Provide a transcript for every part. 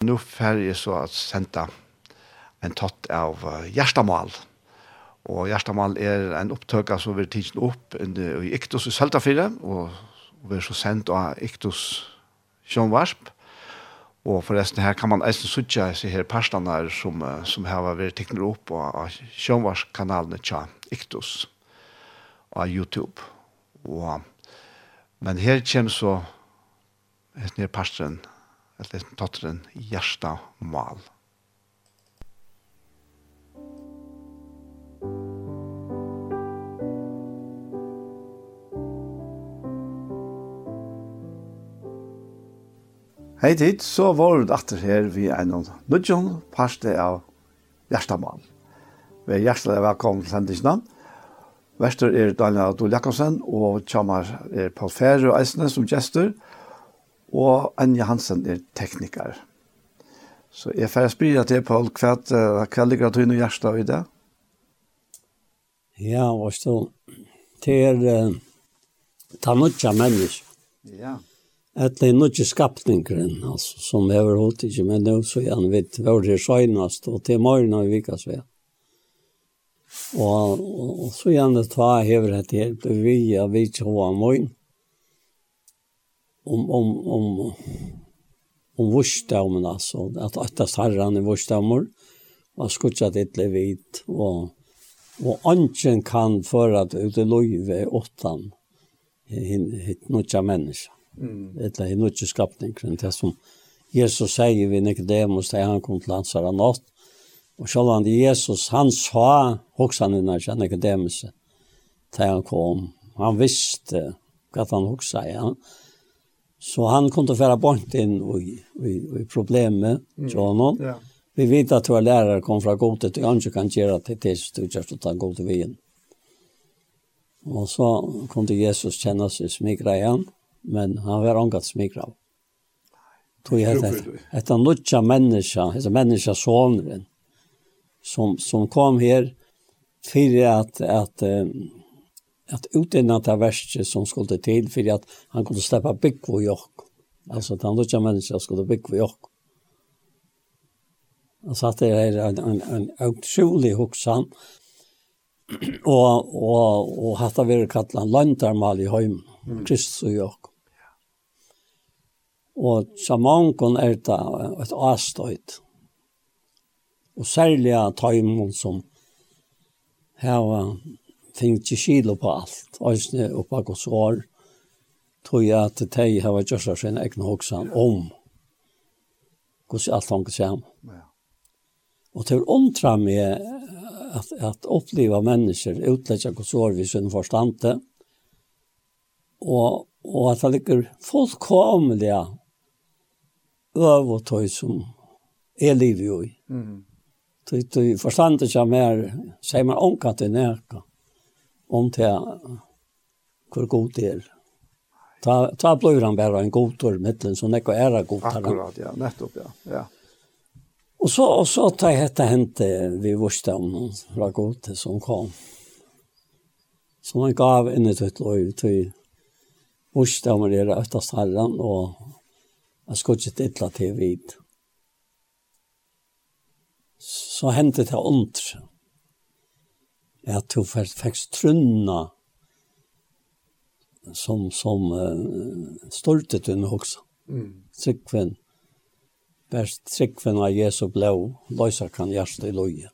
Nå får jeg så at senda en tatt av Gjerstamal. Og Gjerstamal er en opptøk som vi tidsen opp i Iktus i Søltafire, og vi er så sendt av Iktus Sjønvarsp. Og forresten her kan man eisen sutja seg her parstene som, som har vært tekner opp av Sjønvarskanalene tja Iktus av YouTube. Og, men her kommer så her parstene at lesen totteren Gjersta Mal. Hei tid, så var det atter her vi er noen nødjon parste av Gjerstamal. Vi er hjertelig velkommen til sendingen. Vester er Daniel Adol Jakobsen og Kjamar er Paul Fære og Eisne som gjester. Og og Anja Hansen er tekniker. Så jeg får spørre til, Paul, hva, hva ligger du inn i hjertet i det? Ja, hva stå? Det er uh, ta nutja mennesk. Ja. Et er nutja skapningren, altså, som jeg har hatt ikke, men nå så gjerne vidt hvor det er søgnast, og til morgen har vi vikas ved. Og, og, og så gjerne ta hever etter hjelp, vi er vidt hva morgen om om om om vursdamen alltså att attast herran i vursdamor var skutsat ett levit och och anchen kan för att ut i lojve åttan hit nutja människa mm. eller hit nutja skapning det som Jesus säger vi när det måste han kom till hans natt och självan Jesus han sa hoxan innan jag Nicodemus där han kom. Han visste vad han hoxade han Så han kunde föra bort in i, i problemet honom. Mm. Ja. Vi vet att våra lärare kom från godet och inte kan göra till tills du just att ta god vägen. Och så kunde Jesus känna sig smigra igen, men han var ångat smigra. Tog jag det. Ett av lutja människa, ett av människa sonren, som, som kom här för att, att um, att utinna ta värsta som skulle till för att han kunde släppa bygg på jock. Alltså att han då kan människa skulle bygg på jock. Alltså att det är en, en, en otrolig huxan. och, och, och att det kallar kallat en lantarmal i höjm. Mm. Kristus och jock. Och samankon är det ett Og Och särliga tajmon som här tenkte kilo på alt, øyne og på godt svar, tror jeg at de har vært gjørst av sin egen hoksan om hvordan alt han kan se Og til å omtra meg at, at oppleve mennesker utlegger svar hvis hun forstand det, og, og at det ligger fullkomlige øvetøy som er livet jo i. Mm. Du, Så forstande ikke mer, sier man omkatt i nærkant om til hvor god det er. Ta, ta blir han bare en god tur mittlen, så nekko er det god tur. Akkurat, ja, nettopp, ja. ja. Og så, og så tar jeg hette hente vi vurste om noen fra god til som kom. Så han gav inn i tøtt lov til vurste om det er øktast herren, og jeg skulle ikke illa til vidt. Så hentet det ondre at du fikk trunna som, som uh, stortet hun også. Mm. Tryggven, best tryggven av Jesu blå, løysa kan hjerte i løye.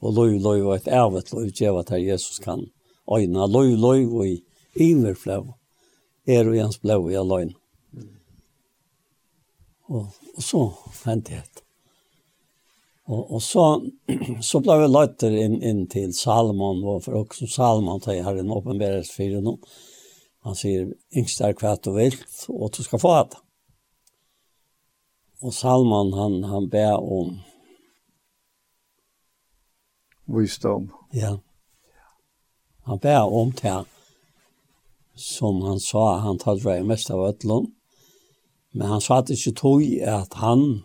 Og løy, løy, og et ævet løy, djeva til Jesus kan øyne. Løy, løy, og i iver flå, er og jens blå i løyne. Mm. Og, og så hendte jeg det. Og, og så så ble vi løyter in in til Salomon og for også Salomon tar har en åpenberes för honom. Han sier, yngst er kvätt og vilt og du skal få det. Og Salomon han han ber om visdom. Ja. Han ber om det som han sa han tar det mest av ötlån. Men han sa at det ikke tog at han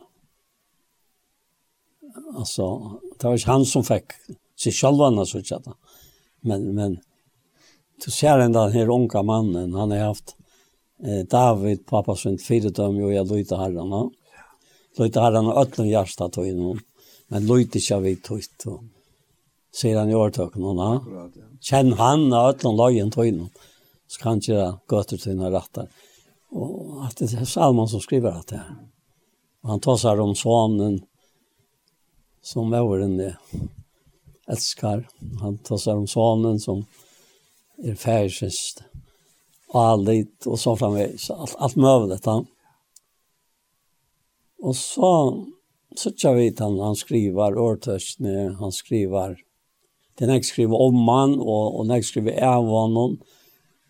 alltså det var inte han som fick sig själva så att men men du ser ändå den här unga mannen han har haft eh, David pappa sin fyrdom och jag lutar herrarna lutar herrarna öllum hjärsta tog in men lutar inte vi tog och säger han i årtöken hon känn han öllum lagen tog in så kan inte göra till några rattar och att det är Salman som skriver att det här. Han tar sig om sonen som mauren elskar. Han tar sig om sonen som er färsest allit och så framvis. Allt, allt möjligt. Han. Och så så tjar vi han, han skriver årtøstene, han skriver den jag skriver om han och, och när jag skriver av honom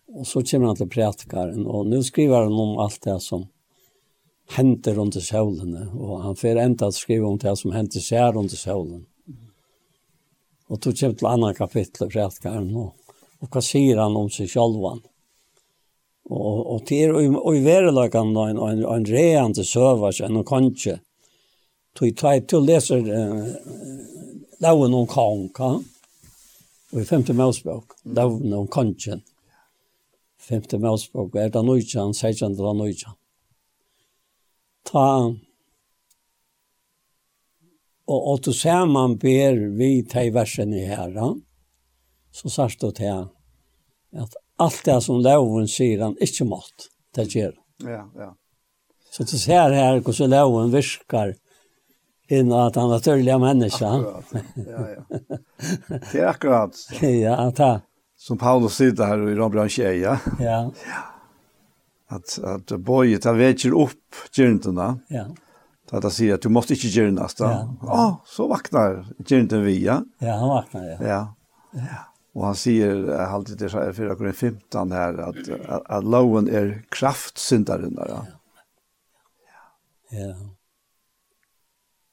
och så kommer han til prætikaren och nu skriver han om allt det som henter under sjølene, og han får enda å skrive om det som henter seg under sjølene. Og tog kjem til andre kapittel, prætkaren, og, og hva sier han om seg sjålvan? Og, og til og, og i verelagan da, en, en, en rean til seg en og kanskje, tog jeg til å lese uh, Lauen om kong, kan? Og i femte mausbok, Lauen om kanskje, femte mausbok, er det nøytjan, seitjan, det er nøytjan ta og og to man ber vi ta versen i herra så sagt det her at allt det som loven sier han ikke mått det gjør ja ja. Så det ser her hvordan loven virker inn at han er tørlig menneske akkurat. Ja ja. Det er akkurat ja ta. Som Paulus sitter her i Rambrand 21 ja. Ja at at bojet ta väcker upp gyrntena. Ja. Att det säger at du måste inte gyrnas då. Ja, ja. Oh, så vaknar gyrnten vi, ja. Ja, han vaknar, ja. Ja. ja. Og han sier, säger alltid det så här 4.15 her, at, at, at, att loven er kraftsyndaren der. Ja. Ja.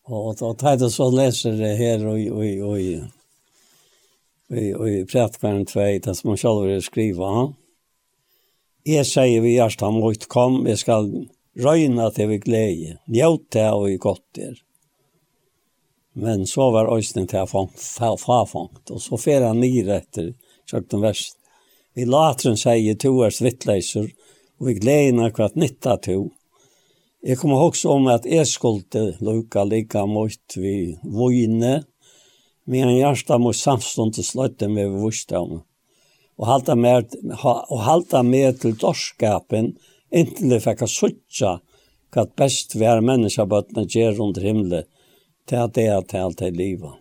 Og, Och och tajta så leser det her og, og, og, og, og, og i prätkvarn 2 det som man själv skriver. Ja Jeg sier vi hjertet mot, kom, jeg skal røyne til vi glede, njøte og i godt der. Men så var øyne til frafangt, og så fer han nir etter kjøkken verst. Vi lateren sier to er svittleiser, og vi gleder hva nytta to. Jeg kommer også om at jeg skulle luka like mot vi vojne, men hjertet mot samstånd til sløyte med vojstamme og halda med, og halda med til dorskapen inntil de fikk suttja hva best vær menneska bøttene gjør under himmelen til at det er til alt i livet.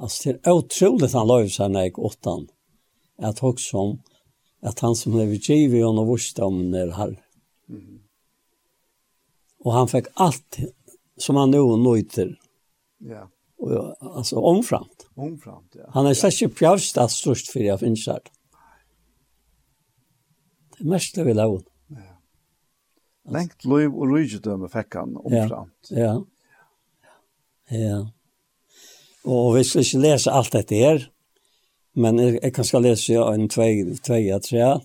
Altså, det er utrolig han løy seg når jeg åttan, at også om at han som lever givet og vursdommen er herre. Og han fikk alt som han nå nøyter. Ja alltså omframt. Omframt, ja. Han är särskilt pjärstad störst för jag finns här. Det mest det vi ha hon. Ja. Lengt liv och rygedöme fick han omframt. Ja, ja. Ja. Och vi ska inte läsa allt det här. Men jag kan ska läsa en tvej, tvej, tre,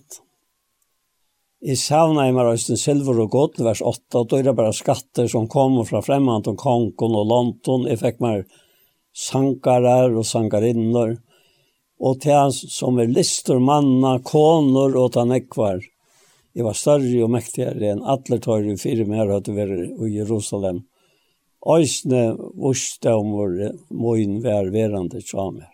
I savna i Marøysten Silver og Godt, vers 8, og det er bare skatter som kommer fra fremmant og kongen og London. Jeg fikk meg sankarar og sankarinnor, og til som er lister manna, konor og tanekvar. Jeg var større og mektigere enn alle tøyre fire mer hadde vært i Jerusalem. Øysne vurste om vår moin vær verande tjame.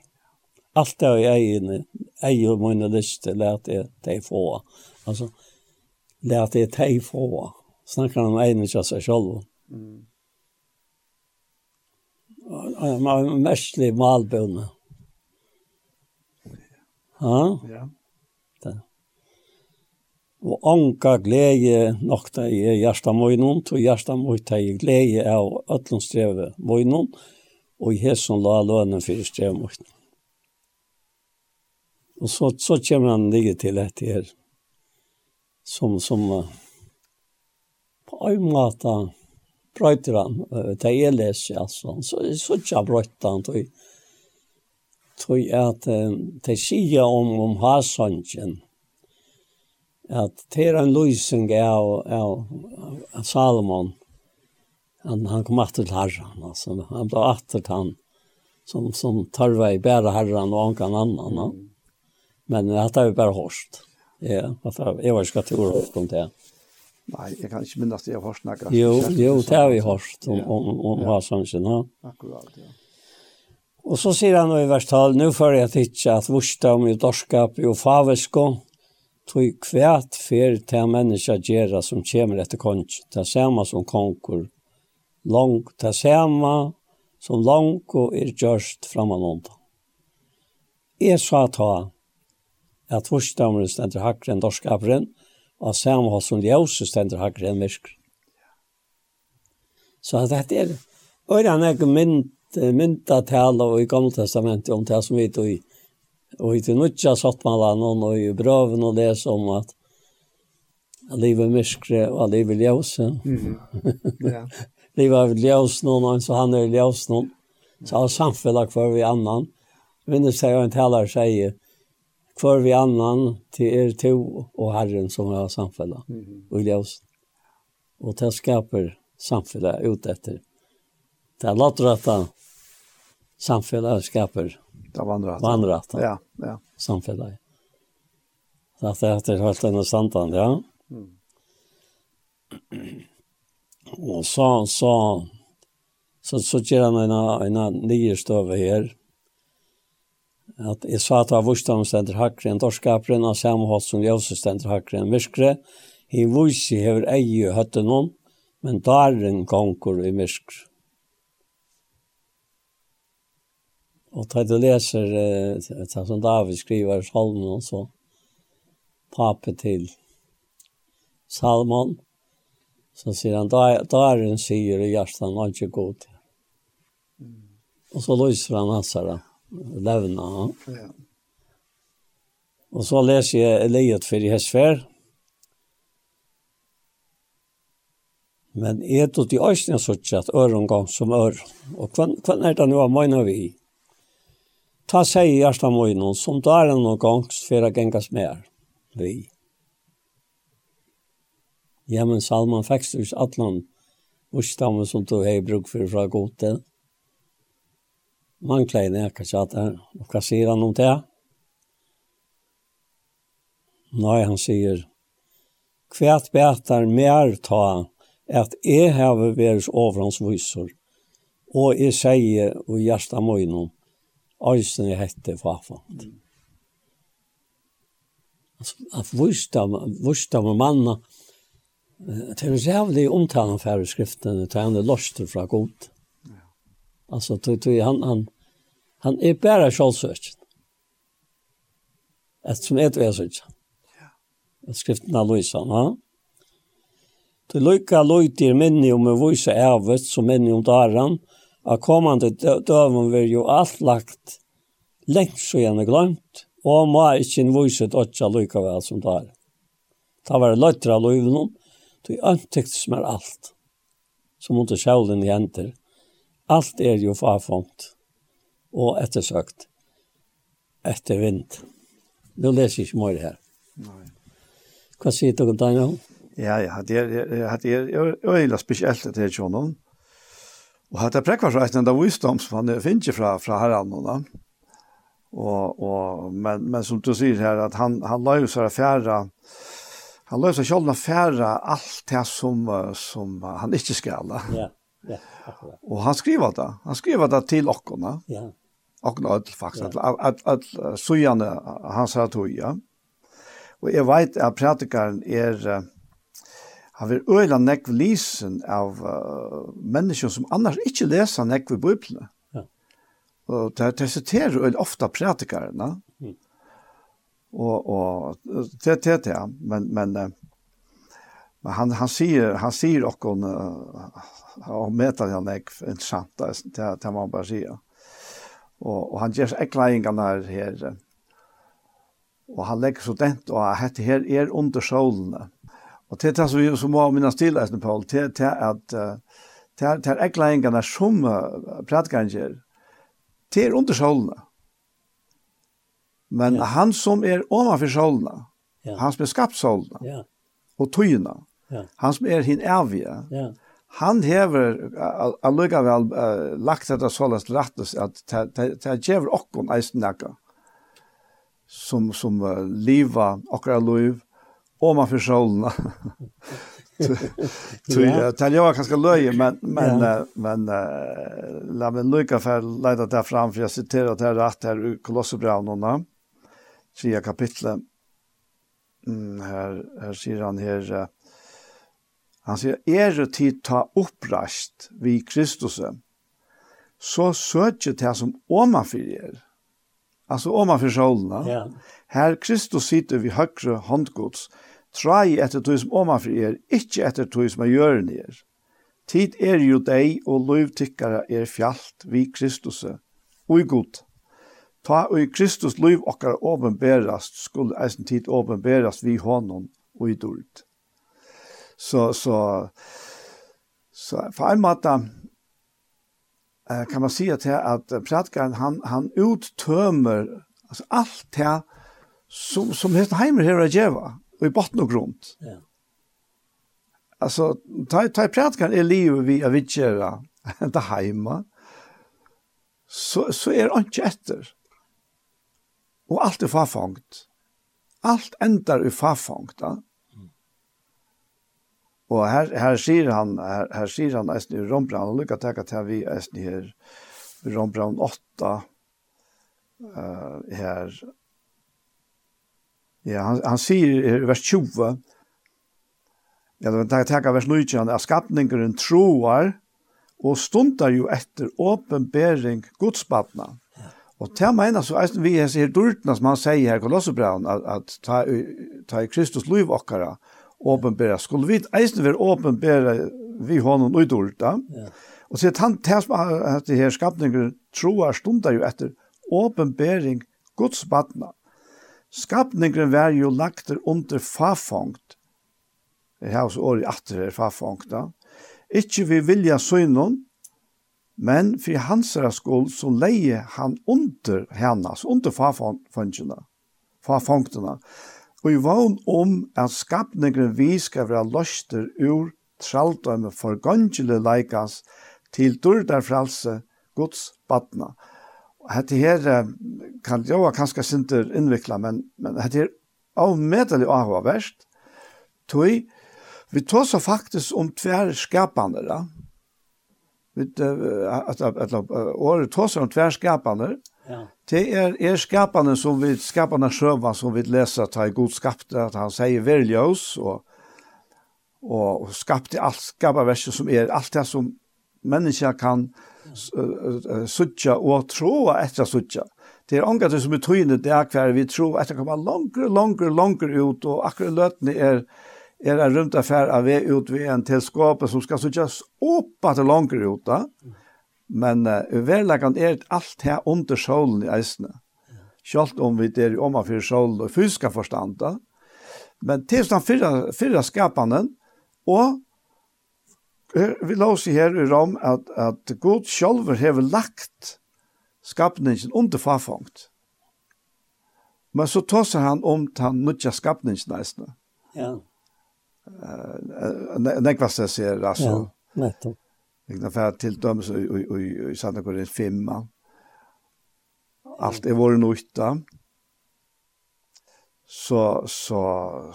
Alt det jeg egne, jeg og mine lyste, lærte jeg deg få. Altså, lærte jeg deg få. Snakker han om egne til seg selv. Mm. Han var mestlig malbønne. Ja? Ja. Det. Og anka glede nok det i hjertet møgnen, og hjertet møgnon det i glede av øtlundstrevet møgnen, og i hæsson la lønnen for streve møgnen. Og så, så kommer han ligge til etter her, som, som uh, på en måte, brøyter han, det er leser, altså. Så er så ikke brøyter han, tror jeg. at de sier om, om Hasonjen, at det er en løsning av, av, av Salomon, han, han kom etter til herren, altså. Han ble etter til han, som, som tar vei bæra herren og ankan annan, no? Men det er jo bare hårst. Ja, jeg var ikke til å om det. Ja. Nei, jeg kan ikke minnes det jeg har hørt snakket. Jo, jo, det har vi hørt om, om, om ja. Hasansen, ja. Akkurat, ja. Og så sier han i vers 12, «Nå får jeg tidsje at vursdom i dorskap i favesko, tog kvært fer til menneska gjerra som kommer etter konj, ta sama som konkur, lang, ta sama som lang og er gjørst framan undan. Jeg sa ta at vursdomren stender hakre enn dorskapren, og av samme som ljøse stender hakker enn virker. Så dette er øyne jeg mynd, myndatal og i Gamle Testamentet om det som vi tog i. Og i til nødja satt man da noen og i brøven og det som at livet myskre og livet ljøse. Mm. Ja. livet er ljøse noen, så han er ljøse noen. Så har samfunnet for vi annan. Minnes jeg en taler sier, för vi annan till er to och Herren som har samfälla mm. och i ljus. Och det skaper samfälla ut efter. Det är låträtta samfälla skaper. det vandrätta. vandrätta. Ja, ja. Samfälla. Så att det är helt en standard, ja. Mm. Och så, så, så, så, ger han en, en nyr här. Mm at jeg sa at var vursdagen stender hakre enn dorskaperen, av samhold som ljøse stender hakre enn myskre. I vursi hever eie høtte noen, men daren gonger i myskre. Og da du leser eh, det som David skriver i salmen, og så pape til Salmon, så sier han, "Da- daren sier i hjertet, han er ikke god. Og så lyser han hans her levna. Ja. Og så leser jeg Eliot for i Hesfer. Men er det i øyne sånn at øren gang som øren? Og hvem er det nå mener vi? Ta seg i hjertet møgnen, som da er noen gang for å gengas mer. Vi. Ja, men Salman fikk du ikke atlan, og som du har bruk for fra godet mangla i at det, og hva sier han om det? Nei, han sier, kvært bætar mer ta, at jeg har vært over hans visor, og jeg sier og hjersta møyno, Øysen er hette fafant. Mm. At vursta med manna, det er jævlig omtalen færre skriftene, det er han er fra god. Alltså tog, tog, han, han, han är bara självsökt. Eftersom ett är sökt. Ja. Skriften av Louisa, ja. Det lykka løytir minni om en vise ævet som minni om daran, av kommande døven vil jo alt lagt lengt så gjerne glemt, og må ikke en vise dødja lykka vel som dar. Ta var løytra løyvnum, det øntektes mer alt, som under sjålen i henter. Alt er jo farfångt og ettersøkt etter vind. Nå leser jeg ikke mer her. Nei. Hva sier du om deg? Ja, ja, det er, det er, det er spesielt at det er sånn. Og hatt jeg prekker fra en av visdom som han finner fra, fra herren nå. Og, og, men, men som du sier her, at han, han la jo seg fjære, han la jo seg selv fjære alt det som, som han ikke skal. Ja, ja. Og han skriver det. Han skriver det till okkona. Ja. Okkona öll faktisk, at, at, at, at sujane han sa tog, ja. Och jeg vet at pratikaren är han vil øyla nekv lisen av uh, mennesker som annars ikke leser nekv i Bibeln. Ja. Och det, det siterer øyla ofta pratikarna. Mm. Och, och det, det, det, men, men Men han han säger han säger och hon har mätat han ek intressant där där man bara säger. Och och han ger äcklingen där här. Och han lägger student och hette här är under solen. Och det tar vi som må minnas till att Paul till till att till till äcklingen som pratkanger till under solen. Men han som är ovanför solen. Ja. Han som är skapt solen. Ja. Och tyna. Ja. Han som er hin ärviga. Ja. Han hever allikevel uh, lagt dette såles rettes at det gjør okkon eisen nekka som, som uh, liva okkara liv og man forsålna. Det er jo ganske löje men, men, ja. men uh, la mig lucka för leda där fram, för jag citerar det här rätt här i Kolosserbrevet tredje kapitlet. Mm, her, her sier han her, uh, Han sier, er det tid ta opprast vi Kristus, så søker det som omanfyr er. Altså omanfyr sjålene. Ja. Her Kristus sitter vi høyre håndgods, trai etter tog som omanfyr er, ikke etter tog som er gjøren er. Tid er jo deg, og løyvtikkere er fjallt vi Kristus, og i god. Ta og i Kristus lov okkar åpenberast, skulle eisen tid åpenberast vi hånden og i dårlig. Så, så, så för en måte kan man säga till att predikaren han, han uttömmer alltså allt det som, som Hestenheimer här i Jeva i botten och grund. Ja. Alltså, ta, ta predikaren är livet vi av vidtjära det heima så, så är han inte efter. Och allt är farfångt. Allt ändar i farfångt. Ja. Og her, her sier han, her, her sier han eisen i Rombrand, og lukka takk at her vi eisen her, Rombrand 8, uh, her, ja, han, han sier i vers 20, ja, det var takk vers 19, han at skapningeren troar, og stundar jo etter åpenbering godsbatna. Og til han mener så eisen vi hese her durtna som han sier her, Kolossebraun, at, at ta, ta i Kristus liv okkara, åpenbæra. Skulle vi eisen være åpenbæra vi honom utorda, ja. og sier han til som at det her skapninger troar stundar jo etter åpenbæring Guds badna. Skapningen var jo lagt under fafangt. Det har også året etter her fafangt da. Ikke vi vilja synon, men for hans skuld så leie han under hennes, under fafangtene. Fafangtene og i vogn om at skapningren vi skal være løster ur traldømme for gongele leikas til durdar frelse Guds badna. Hette her kan jo kanskje sinter innvikla, men, men hette her avmedelig avhva verst, tog vi tog så faktisk om tver skapande da, vi, at, at, at, året tog så om tver skapande, Ja. Det är är skapande som vi skaparna själva som vi läser ta i god skapte att han säger välj oss och och, skapte allt skaparverket som är allt det som människan kan suttja och troa efter suttja. Det är ångat som är trynet det är kvar vi tror att det kommer längre, längre, längre ut och akkurat lötne är är en runt affær av ut ved en teleskap som ska suttjas opp att det längre ut. Mm Men uh, uverlegan er alt her under solen i eisene. Selv om vi er om av fyrir solen og fysiska forstanda. Men til tilstand fyrra, fyrra skapanden, og vi la oss her i rom at, at god sjolver hever lagt skapningen under farfangt. Men så tåser han om den nødja skapningen eisene. Ja. Uh, nekva seg ser, altså. Ja, nettopp. Vi kan fære til dømes i i, i, i Santa Korea 5. Alt er våre nøyta. Så, så,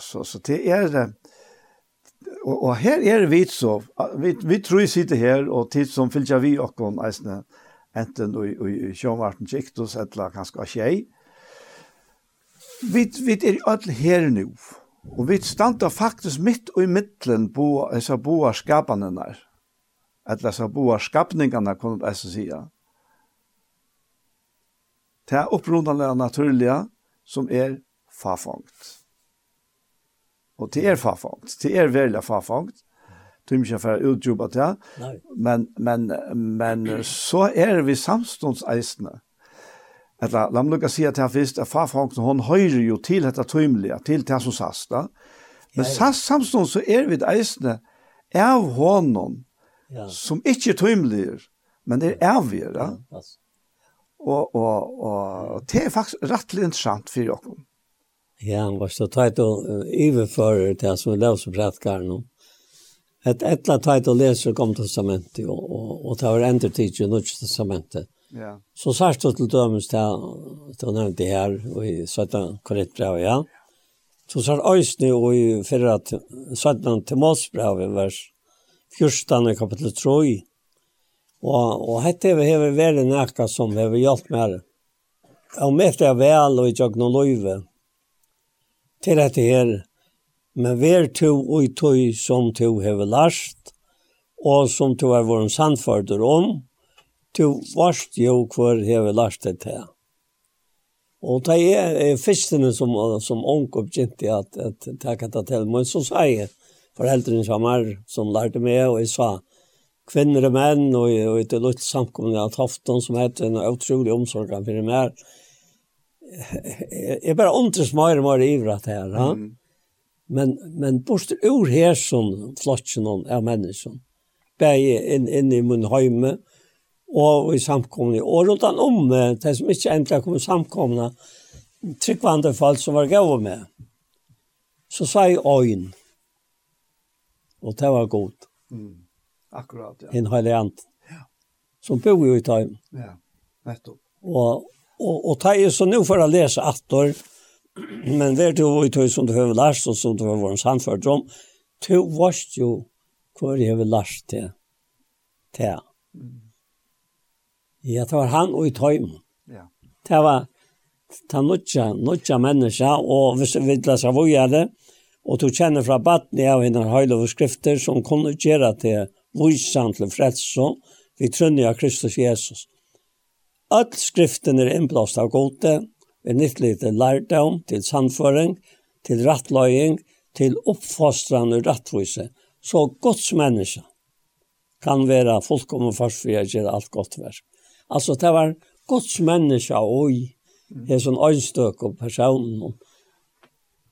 så, så det er det. Og, og her er vi så, vi, vi tror vi sitter her, og tid som fylgjer vi okkon eisne, enten i, i, i sjånvarten kjektus, eller kanskje Kjei. Vi, vi er alle her nå. og vi standa faktisk midt og i middelen på disse boarskapanene der alla så boa skapningarna jeg så säga. Det är upprundande naturlige, som er farfångt. Og det er farfångt. Det er veldig farfångt. Det er ikke for å utjobbe det. Men, men, men så er vi samståndsäsna. Eller, la meg lukka si at jeg först, at farfångten hun høyrer jo til dette tøymelige, til det som sast, da. Men ja, ja. samstånd så är vi äsna av hånden, ja. som ikke er tøymelige, men det er avgjør. Ja, ja Og, og, og det er faktisk rettelig interessant for dere. Ja, han var så tøyt og iverfører til som er løs og prætkar nå. Et etla tøyt og leser kom til testamentet, og, og, og det var endre tid i nødvendig testamentet. Ja. Så sørst til dømes til, til det her, og i 17 korrekt brev, ja. Så sørst øysene og i 4, 17 til Måsbrev, vers 14 kapitel 3. Og, og hette vi hever veri nekka som hever gjort med. Og med det vel og ikke noe løyve til dette her, men ver to og tog som to hever last, og som to er våren sandførder om, to varst jo hver hever last det til. Og det er, er fyrstene som, som ung kjente at, at det kan ta til, men så sier jeg, foreldrene som er, som lærte meg, og jeg sa kvinner og menn, og, og det lukte samkomne av Tofton, som heter en utrolig omsorg for meg. Jeg bare undres mer og mer ivret her, Ja? Mm. Men, men bort ur her som flotsen av mennesken, bare inn, inn i min høyme, og i samkomne, og rundt han om, det som ikke endelig kom samkomne, tryggvandre folk som var gøy med. Så sa jeg øyn, Og det var godt. Mm. Akkurat, ja. En heilig ant. Ja. Som bor jo i time. Ja, nettopp. Og, og, og det er så nå for å lese attor, men det du jo i tog som du har lært, og som du har vært samført om, du varst jo hva jeg har lært til. Til. Mm. Ja, det var han og i Tøym. Ja. Det var ta nutja, nutja menneska, og hvis vi leser det, og du kjenner fra batten av henne høylover skrifter som kunne gjøre til vysan til frelse, vi trønner av Kristus Jesus. All skriften er innblåst av gode, er nyttelig til lærdom, til samføring, til rattløying, til oppfostrande rattvise, så gods menneske kan være fullkommen først for å gjøre alt godt verk. Altså, det var gods menneske og i, det er sånn øynstøk og personen,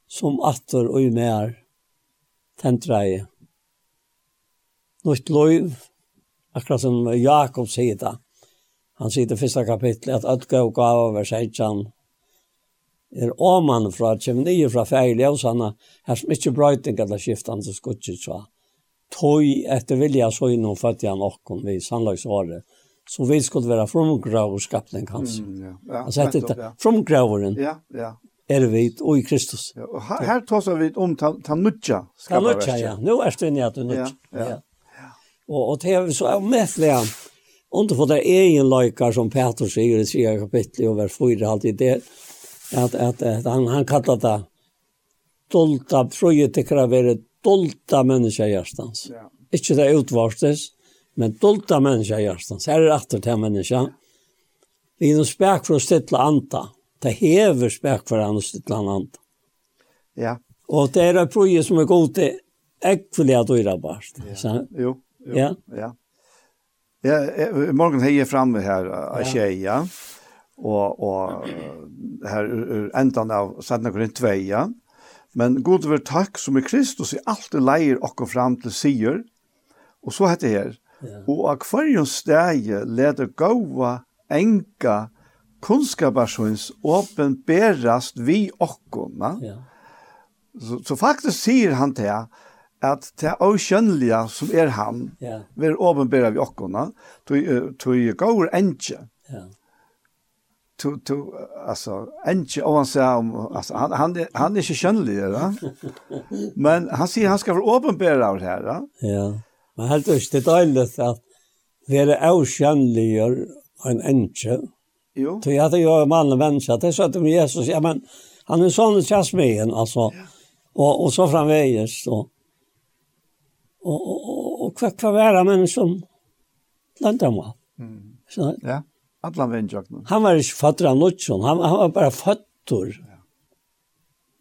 som atter og i mer, i. Nytt lov, akkurat som Jakob sier det. Han sier det første kapitlet, at ødke og gav over seitjan er åman fra kjem nye fra feil ljøsana, her som ikke brøyting eller skiftan til skutsi så Tøy etter vilja så innom fødde han okkon vi sannlagsåret, så vi skulle være fromgraverskapning hans. Mm, ja. Ja, altså, etter, ja. Fromgraveren, ja, ja er vi og i Kristus. Ja, og her, her tar vi om ta, tan nutja. Tan nutja, ja. Nå er det inni at du nutja. Ja, ja. ja. Og, og det er så er omedelig under for det egen løyker som Peter sier i sier kapittel og vers 4 alltid det, at, at, at han, han kallar det dolta, frøye tekkere være dolta menneske i hjertens. Ja. Ikke det utvarstes, men dolta mennesker i hjertens. Her er det atter til mennesker. Vi er noen spek for å stille anta. Det hever spek for hans til annan. Ja. Og det er et proje som er god til ekvelig at øyre bast. Ja. Jo, jo, ja. ja. Ja, i morgen heier framme her, av ja. tjej, ja. Og, og her endan av Sanna Korinth 2, ja. Men god over takk som i Kristus i alt det leier okkur fram til sier. Og så heter her, ja. og av hverjon steg leder gåva enka kunskaparsvins åpenberast vi okkona. Ja. Så, så faktisk sier han til at det er avkjønnelige som er han, ja. vil åpenbera vi okkona, tog gaur enkje. Ja. To, to, altså, enkje, og han sier, om, altså, han, han, han er ikke kjønnelig, da. Men han sier han skal være åpenbæra av det her, da. Ja, men helt ikke det er deilig at være avkjønnelig en enkje, Jo. Så jag det en man en människa. Det så att Jesus, ja men han är sån chans med en alltså. Och och så framväges då. Och och och kvar kvar vara men som landar man. Mm. Så ja. Alla vänjer. Han var ju av någon, han han var bara fötter. Ja.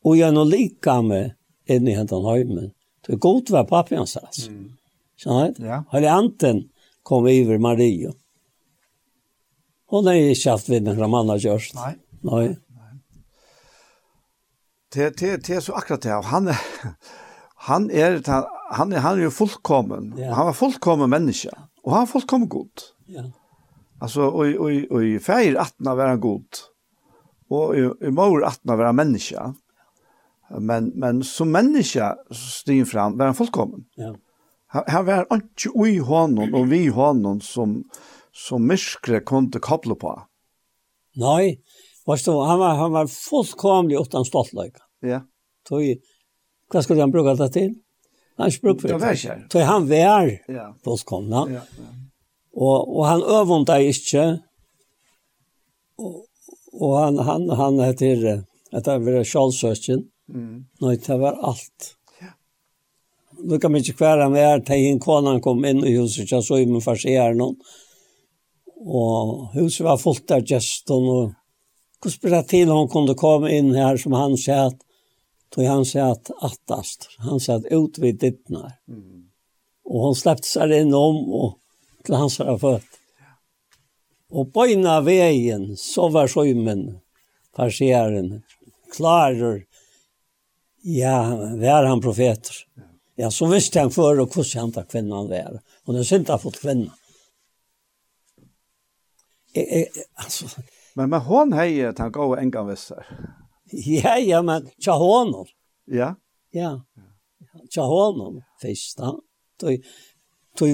Och jag nå lika med en i hentan hemmen. Det gott var pappan sa. Mm. Så ja. Har Hela anten kom över Maria. Mm. Hon har ikke haft vid som han har gjort. Nei. Nei. Det, det, det er så akkurat det. Han er, han er, han er, han er jo fullkommen. Ja. Han var fullkommen menneske. Og han var fullkommen god. Ja. Altså, og, og, og i feir 18 var god. Og i, i mor han var människa. menneske. Men, men som menneske stiger fram var han fullkommen. Ja. Han, han var ikke ui hånden og vi hånden som, som som myskre kunde koble på. Nei, Varst du, han var, han var fullkomlig utan stoltløyga. Ja. Tog, hva skulle han bruka det til? Han spruk for det. Det var ikke. Tog han var ja. fullkomna. Ja, ja. Og, og han øvunda ikke. Og, og han, han, han heter, etter å være kjallsøsken. Mm. Nei, det var alt. Ja. Lukka ikke kvære han var, tegin konan kom inn i huset, så i min fars noen. Og huset var fullt av gestene, og hvordan ble det til hun kunne komme inn her, som han sa at, tog han sa at attast, han sa at ut vid dittnar. Mm. Og hun släppte seg inn om, og til hans her født. Og bøyna veien, så var sjømen, parseren, klarer, ja, vær han profeter. Ja, så visste han før, og hvordan han tar kvinnan vær. Hun det synte han fått kvinnan jeg, jeg, altså... men men hon hei, att han går en gång väster. Ja, ja men tja honom. Ja. Ja. Tja honom första. Då då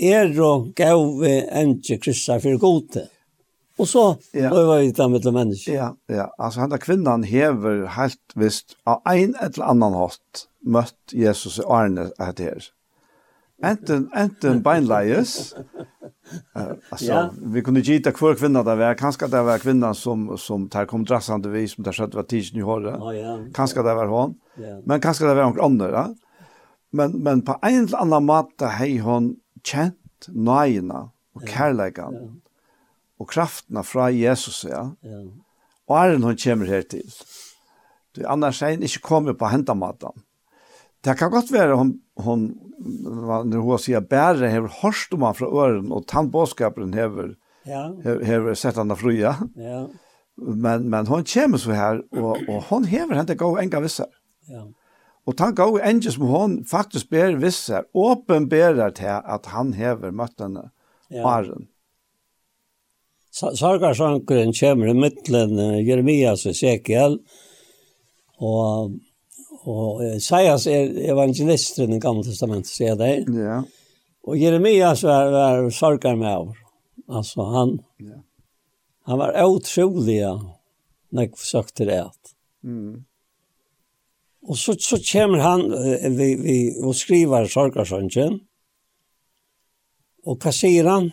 er og gav vi en kryssar for gode. Og så ja. då var vi da med människor. Ja, ja. Altså, han där kvinnan hever helt visst av ein eller annan hatt møtt Jesus i Arne att her. Enten, enten beinleies, uh, ja. vi kunne gita hver kvinna det var, Kanskje det var kvinnan som, som tar kom drassande vis, som der skjøtte var tidsen i håret, Ja, ja. Kanskje det var hon, ja. men kanskje det var noen andre. Ja? Men, men på en eller annan måte har hon kjent nøyene og kærleikene ja. och krafterna Jesus. Ja? Ja. Og är hun kommer her til? Du, annars er hun ikke kommet på händamaten. Det kan godt være hon, hon när hon säger bära hever hörst om han från öron och tandbåskaparen hever ja. hever, hever sett han fria. Ja. Men men hon kommer så här och och hon hever henne gå en vissa. Ja. Och han går en som hon faktiskt ber vissa uppenbarar till att han hever mött henne. Ja. Åren. Sargarsankeren kommer i mittlen Jeremias og Ezekiel, og Og uh, Isaias er evangelisten i den gamle testamentet, sier det. Ja. Og Jeremias var, var sorgar med over. Altså, han, ja. han var utrolig, ja, når jeg forsøkte det. Mm. Og så, så kommer han, uh, vi, vi, og skriver sorgarsønnen, og hva sier han?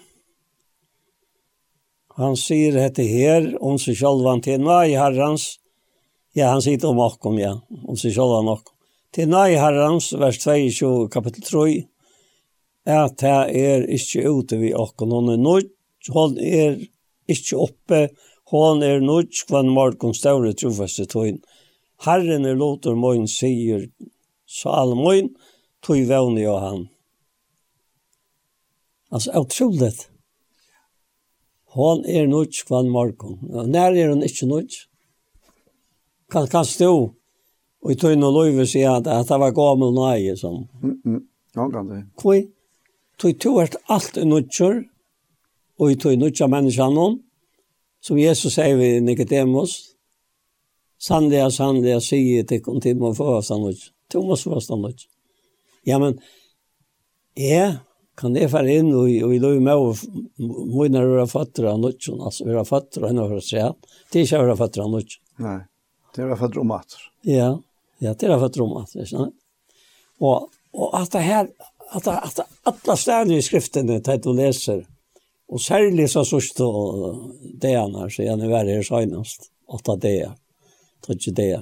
Han sier dette her, om seg selv han til, nei, herrens, Ja, han sitter om okkom, ja. Om seg selv om okkom. Til nei herrens, vers 22, kapittel 3, at det er ikke ute vi okkom. Hon er nødt, hon er ikke oppe, hon er nødt, kvann morgon større trofaste tøyen. Herren er lotor moin, sier salmoin, tog vevne jo han. Altså, utroligt. Hon er nødt, kvann morgon. Nær er hon ikke nødt? kan, kan stå og i tøyne og løyve si at, at det var gammel nøye som. Mm, mm. Ja, kan det. Kvøy, tøy to er alt i nødtjør, og i tøy nødgjør menneskene, som Jesus sier ved Nicodemus, sannlig, sannlig, sannliga, sier til kun til må få oss nødtjør. To må få oss nødtjør. Ja, men, jeg, kan jeg fære inn og, og i løy med og må når jeg fatter av nødtjør, altså, jeg fatter av nødgjør, det er ikke jeg fatter av nødtjør. Nei. Det var för dramat. Ja, ja, det var för dramat, vet du. Och och att det här att att alla ställen i skriften det du läser och särskilt så så står det han annars så jag nu är det senast åtta det. Tror det.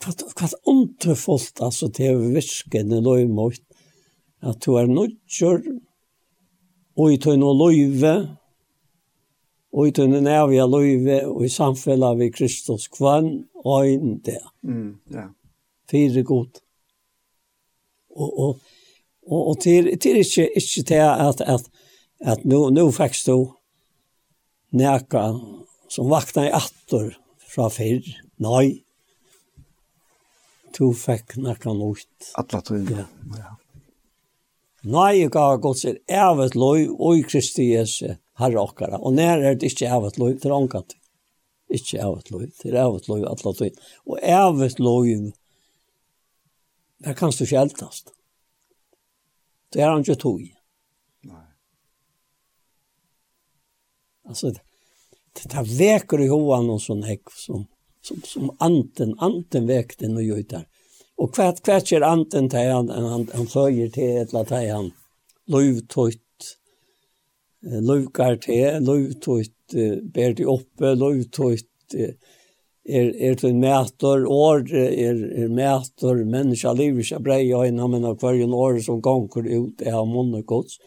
Kvart kvart ontrefullt alltså det är visken en löjmort. Att du är nödgjord och i tøyne og løyve, og i den nærvige løyve og i samfunnet vi Kristus kvann og inn det. Mm, ja. Fire god. Og, og, og, og til, til ikke, ikke til at, at, at nå, nå fikk du nækka som vakna i attor fra fyrr. Nei. Du fikk nækka nøyt. Atla tøyne. Ja. ja. Nei, jeg gav godt sier, evet løy og i Kristi Jesu herre okkara. Og nær er det ikke av et lov til ångat. Ikke av et lov, det er av et lov at la tøy. Og av et lov, der kan du ikke eldast. Det er han ikke tog. Nei. Altså, det, det veker i hoan og sånn hekk som, som, som anten, anten vekte noe gjøyt der. Og hvert, hvert er anten til han, han, han, han fløyer til et eller annet han, lov tøyt løvgar til, løvtøyt ber de oppe, løvtøyt er, er til mætor, år er, er mætor, menneska liv ikke brei og en av kvar ein år som gongur ut er av gods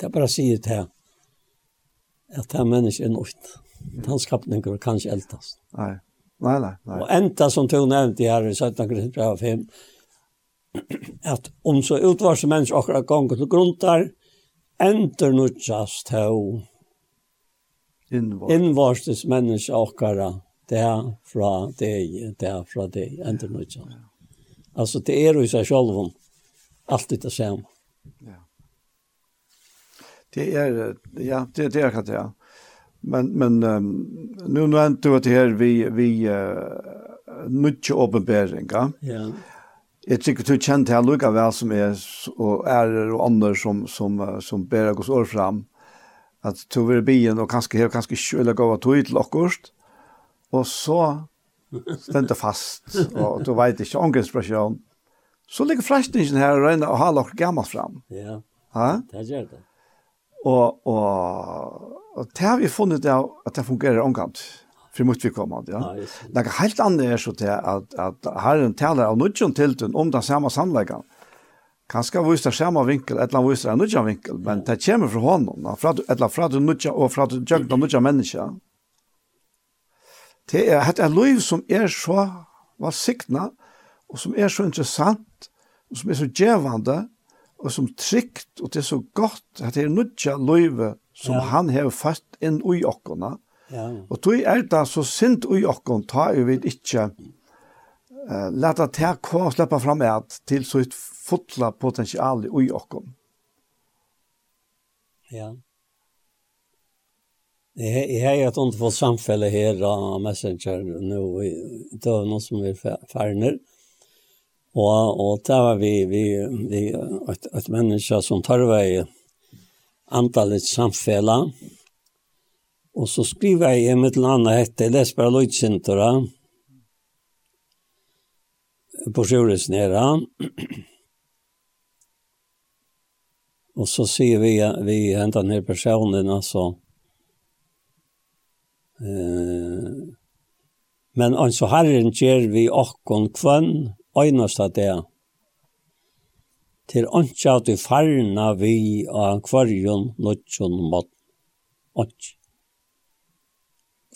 Det er bare å si det her, at det er menneska er nødt. Den skapningen kan ikke eldast. Nei, nei, nei. nei. Og enda som du nevnte her i 17. grunn 5, at om så utvarse mennesker akkurat ganger til grunn der, ender nutjast til innvarses mennesker akkurat det fra det, det fra deg, ender nutjast. Altså det er jo i seg selv om alltid det samme. Ja. Det er, ja, det, det er det, ja. Men, men um, nu nevnte du at her vi, vi uh, mye åpenbering, ja? Ja. Jeg tykker du kjent her lukka vel som er, og ærer og andre som, som, som ber oss år fram, at du vil byen og kanskje her, kanskje kjøle gav att du til okkurst, og så stendte fast, og du vet ikke ångestpresjon. Så ligger frestningen her og regner og har lukka gammelt fram. Ja, ha? det gjør det. Og, og, og det har vi funnet av at det fungerer omgant för mot vi kommer ja. Det är helt annorlunda så till att att Herren talar av nudgen till den om den samma sannläggan. Kanske visst det samma vinkel, ett land visst en nudgen vinkel, men det kommer från honom, från ett land från nudgen och från jag den nudgen människa. Det är ett liv som är så vad signa och som är så intressant och som är så givande och som tryggt och det är så gott att det är nudgen livet som ja. han har fast in i ockorna. Mm Ja. Og tog er det så sint ui okkon, ta jo vi ikkje uh, leta ta kva og sleppa fram et til så ut fotla potensial ui okkon. Ja. Jeg har et underfullt samfelle her av Messenger nå det var noen som vi ferner. Og, og det var vi, vi, vi et, et menneske som tar vei antallet samfelle. Og så skriver jeg med til annet hette, jeg leser bare løytsintere, på sjøres nere. Og så sier vi, vi hentet ned personen, altså. Eh, men altså herren gjør vi åkken kvann, øynest av det. Til ønske at vi farna vi av kvarjon, nødjon, mått. Ønske.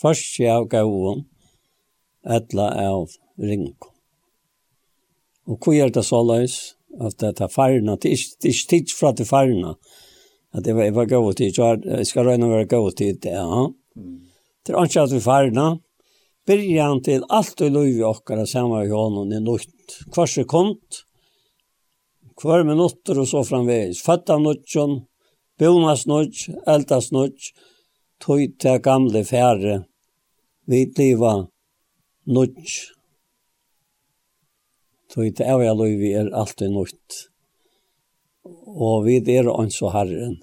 Først av gavun, etla av ringo. Og hva er det så løs? At det er farna, det er ikke tids fra til farna. At det var, var gavun til, jeg skal røyna være gavun til det, ja. Det er ikke at vi farna. Byrjan til alt og lov i okkara saman i hånden i nøyt. Hver sekund, hver minutter og så framvegis. Føtta nøytjon, bonas nøyt, eldas nøyt, tog til gamle fære, vi liva nudj. Tog til evja vi er alltid nudj. Og vi er anså herren.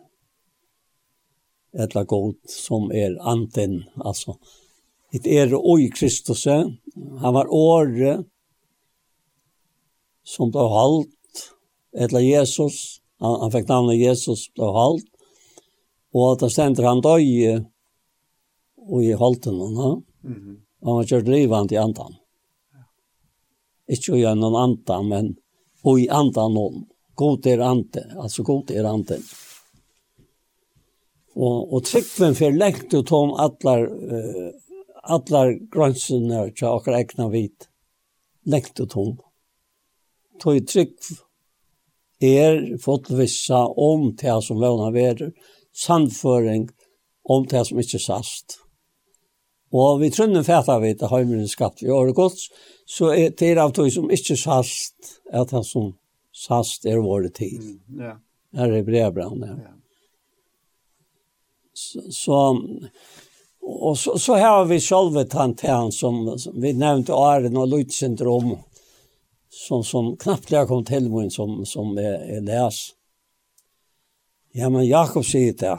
Etla god som er anten, altså. Det er oi Kristus, han var åre som ble halvt, etla Jesus, han, han fikk navnet Jesus, ble halvt, Og at det stender han døg og i holden henne. Mm -hmm. Han var kjørt livet i andan. Ikke i noen andan, men og i andan noen. God er ante, altså god er ante. Og, og tryggven for lengt ut om atler, uh, allar grønnsene til akkurat egna vit. Lengt ut om. Tøy trygg er fått vissa om til som vana verer, sannføring om det som ikke sast. Og vi trunne fæta vi til heimeren skatt vi året gods, så er det av tog som ikke sast, at det som sast er våre tid. Mm, ja. Her er brevbrann, ja. ja. Så, så, og så, så har vi sjølve tantan som, som vi nevnte Arne og Lutsyndrom, som, som knappt kom til min som, som er, er. Ja, men Jakob sier det,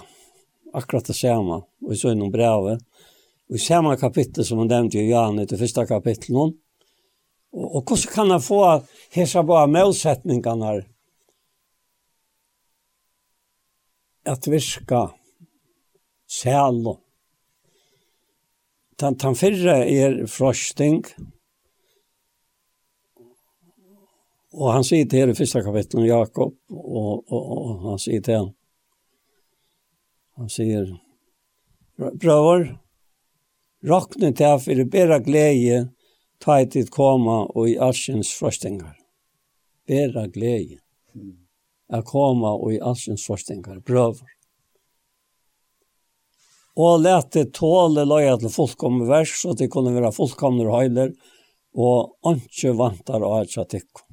akkurat det samme, og så noen brevet, og i samme kapittel som han nevnte i Jan, i det første kapittelet nå, og, og hvordan kan han få hese på målsetningene her, at virka sælo. Den, den fyrre er frosting, og han sier til her i første kapittelet, Jakob, og, og, og han sier til han, Han sier, brøver, råkne til for det bæra glede, ta i tid koma og i arsens frostingar. Bæra glede. Er koma og i arsens frostingar, brøver. Og lete tåle løya til fullkomne vers, så det kunne være fullkomne høyler, og ikke vantar av et satikko.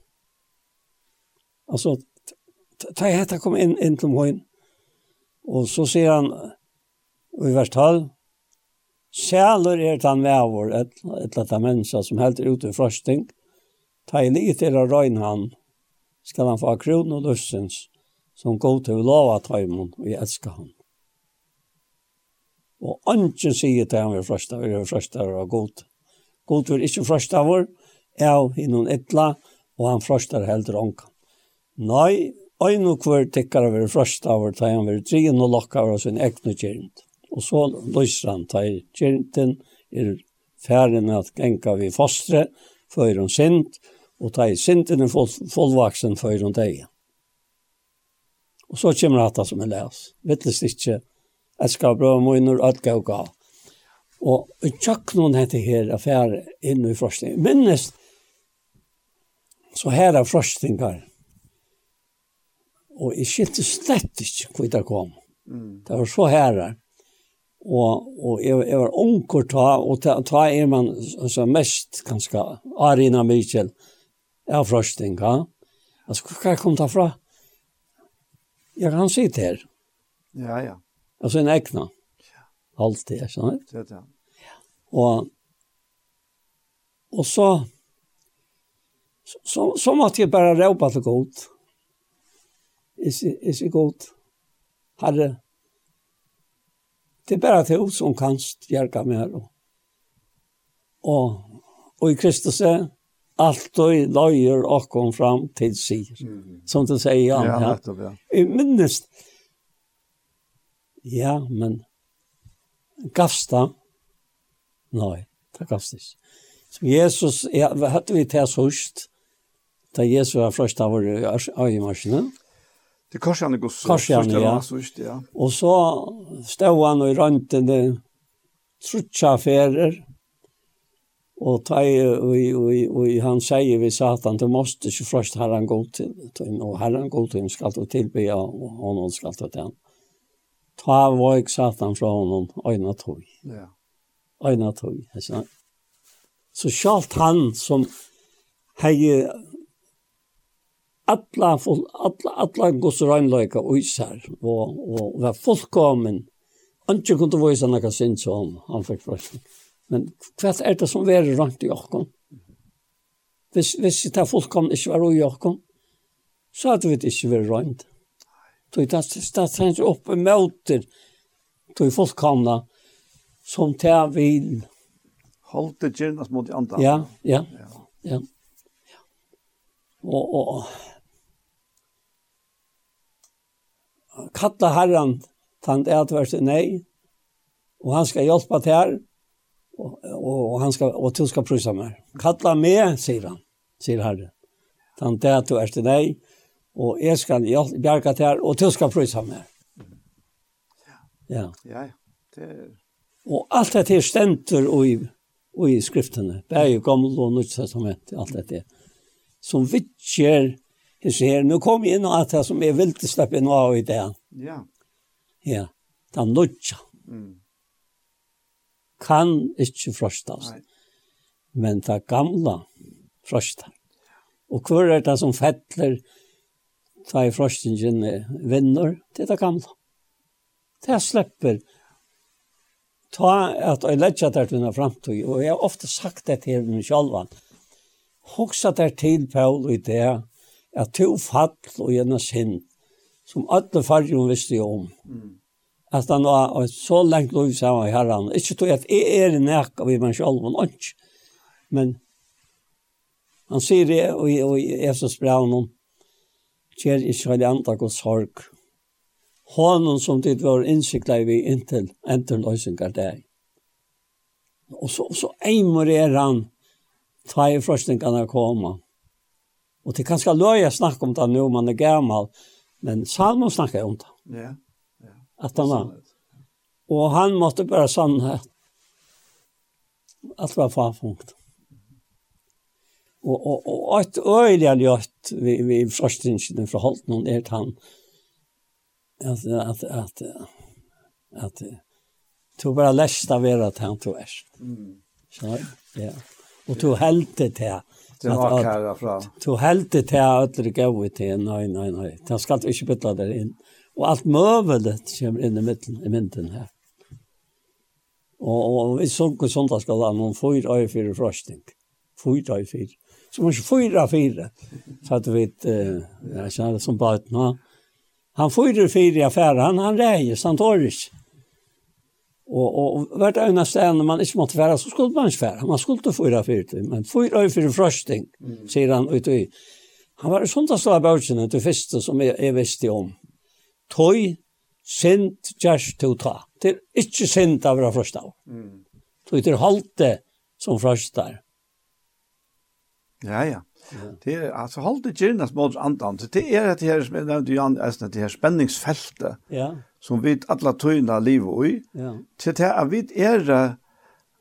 Altså, ta i hetta kom inn, inn til møyen, Og så sier han i vers 12, Sjæler er tan vevor, et, et lata menneske som helter ut i frosting, ta i li til å røyne han, skal han få kron og lussens, som går til å lova taimon, og jeg elsker han. Og ønsken sier til han vi frøsta, vi er frøsta og god. God vil ikke frøsta vår, av hinnon etla, og han frøstar heldur ånka. Nei, Ein og kvar tekkar over frost av vår tøyan over tre og lokka av sin ekne kjent. Og så løser han tøy kjenten er færen at genka vi fostre, før hun sint, og tøy sinten er fullvaksen før hun tøy. Og så kommer hatta som er les. Vittles ikke, jeg skal prøve brøve munner, alt gav gav. Og tjokk noen hette her affære inn i frostning. Minnes, så her er frostingar Og jeg skilte slett ikke hvor det kom. Mm. Det var så herre. Og, og jeg, jeg var onker ta, og ta, ta er man altså, mest ganske Arina Michel av frøstinga. Altså, hva kom ta fra? Jeg kan sitte her. Ja, ja. Altså en egna. Ja. Altid, sånn. Ja, ja. Og, og så, så, så, så måtte jeg bare råpe til godt. Ja is, is god. Herre, det er bare til som kan hjelpe meg her. Og, og i Kristus er alt og løyer og kom fram til sier. Mm. Som du sier, ja. Ja, nettopp, ja. I minnest, ja, men gavst gavsta, nei, det gavst ikke. Så Jesus, ja, hadde vi til sørst, da Jesus var først av våre øyemarsene, Det kanske han går så. Kanske han, ja. ja. Och så stod han och rønte det trutsa affärer. Och ta og och, han säger vi satan, du måste ju först han gå till, till och han gå till ska du tillbe och honom skal du till. Ta var jag satan från honom, øyne tog. Ja. Øyne tog. Så sjalt han som hejer alla full alla alla gosse reinleika og isar og og var fullkommen Anke kunde vise han kan sin som han fikk først. Men hva er det som er rundt i åkken? Hvis, hvis det fullkomne ikke var i åkken, så hadde vi det ikke vært rundt. Så det er stendt opp i møter til fullkomne som tar vil. Holdt det gjerne mot de andre. Ja, ja, ja. ja. Og, og kalla herran tant ætverst nei, og han skal hjelpa til og, og, og, han skal, og til skal prysa meg. Kalla meg, sier han, sier herre Tant ætverst nei, og jeg skal hjelpa, til her og til skal prysa meg. Ja. Ja, det er... Og alt dette er stenter og i, og i skriftene. Det er jo gammel og nytt testament, alt dette. Som vittjer Jeg ser, nå kom jeg inn og at det som jeg ville slippe noe av i det. Ja. Ja, det er nødja. Mm. Kan ikke frostas. Nei. Men det gamla frostar. Og hver er det som fettler ta i frostingen vinner, det er det gamla. Det slipper ta at jeg ledger det til denne fremtid, og jeg har ofte sagt det til meg selv, hoksa det til Paul i det, at to fall og gjerne sinn, som alle fargen visste jo om. Mm. At han var så lengt lov sammen i herren. Ikke tog at jeg er nek av i meg selv, men ikke. Men han sier det, og jeg så spør han om, kjer ikke alle andre god sorg. Hånden som ditt var innsiklet vi inntil, inntil løsninger deg. Og så, så eimer er han, tvei frøstingene kommer. Og det kan skal løye snakke om det nå, man er gammel, men Salmon snakker om det. Ja, ja. At han var. Og han måtte bare sannhet. Alt var farfunkt. Og, og, og et øyelig har gjort vi, vi forskningsene fra Holten, er han at, at, at, at, to bara lästa vera att han tog är. Mm. Så, ja. Och to helt det. Det var kära fram. Du det till ödlor gå ut till. Nej, nej, nej. Det ska inte bytla där in. Och allt mövelet kommer in i mitten, i mitten här. Och, och vi såg på söndagsgalan om fyra öre fyra frösting. Fyra öre fyra. Så man fyra fyra. Så att vi vet, eh, jag känner det som bara ett Han fyra fyra i affären, han, han rejer, han tar inte. Og, og hvert øyne sted når man ikke måtte vara så skulle man ikke vara. Man skulle ikke fyra fyra men fyra fyra frosting mm. sier han ut i. Han var sånt att slå bauchen det första som jeg, jeg visste om. Toy sent just to ta. Det er ikke sint av våra av. Mm. Tøy til halte som första. Ja ja. Det er, altså, halte gärnas mot andan. Det er det her, som jag nämnde ju det her spenningsfeltet. Ja som vi alla tøyna livet i, ja. til det er vi er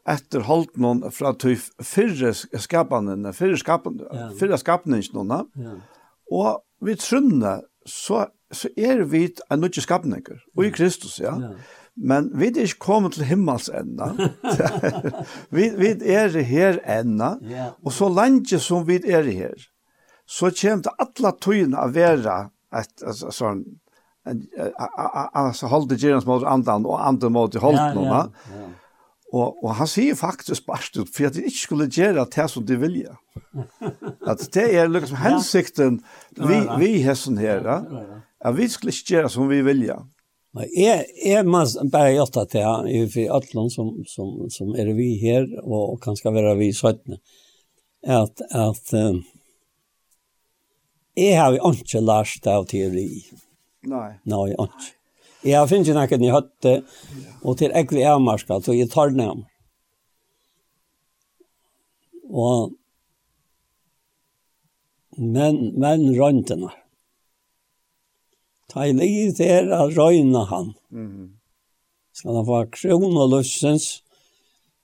etter holdt noen fra tøy fyrre skapene, fyrre skapene, ja. fyrre skapene, ja. og vi trunner, så, så er vi en nødvendig skapninger, og i Kristus, ja. ja. Men vi er ikke kommet til himmels enda. vi, vi er her enda, og så lenge som vi er her, så kommer det alle tøyene å være et, et, et, et, alltså hållde Gerans mot andan och andan mot hållt någon va. Och och han sier faktiskt bare ut for at de inte skulle göra det som de vill Att det är liksom hensikten vi vi hässen här va. Ja, vi skulle göra som vi vilja. Men är är man bara gjøre att det är for alle som som som är vi här och, kan ska vara vi sötne. Att att um, jeg har ikke lært av teori. Nei. Nei, ikke. Jeg finner ikke noen i høtte, og til ekve avmarska, så jeg tar den Og, men, men røntene. Ta i livet til å røyne han. Mm. Skal han få kron og løsens,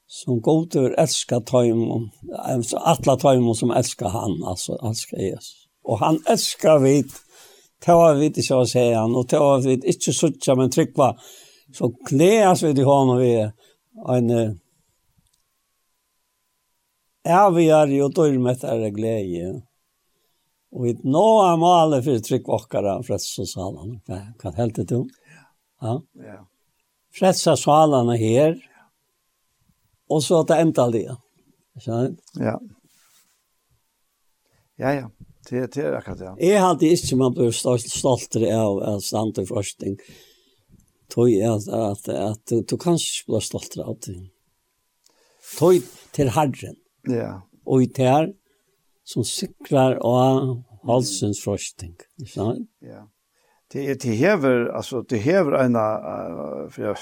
som god til å elske elskar altså alle tøymum som elsker han, altså elsker Jesus. Og han elsker vidt, det var vi ikke å se han, og det var vi ikke suttja, men trykk tryggva. Så kneas vi til hånden vi en avgjør og dørmetter glede. Og vi nå er maler for tryggvokkere, frelse salen. Hva helt det du? Ja. ja. Frelse salen er her, og så er det enda det. Ja. Ja, ja. Det, det är akkurat ja. Ja. Jeg hadde inte man blir stoltere av, av stand och forskning. Tøy är at, at, att du kanskje bli stolt av det. Tøy til herren. Ja. Och i tær som cyklar och halsens forskning. Ja. Det, det hever, alltså det hever en, uh, för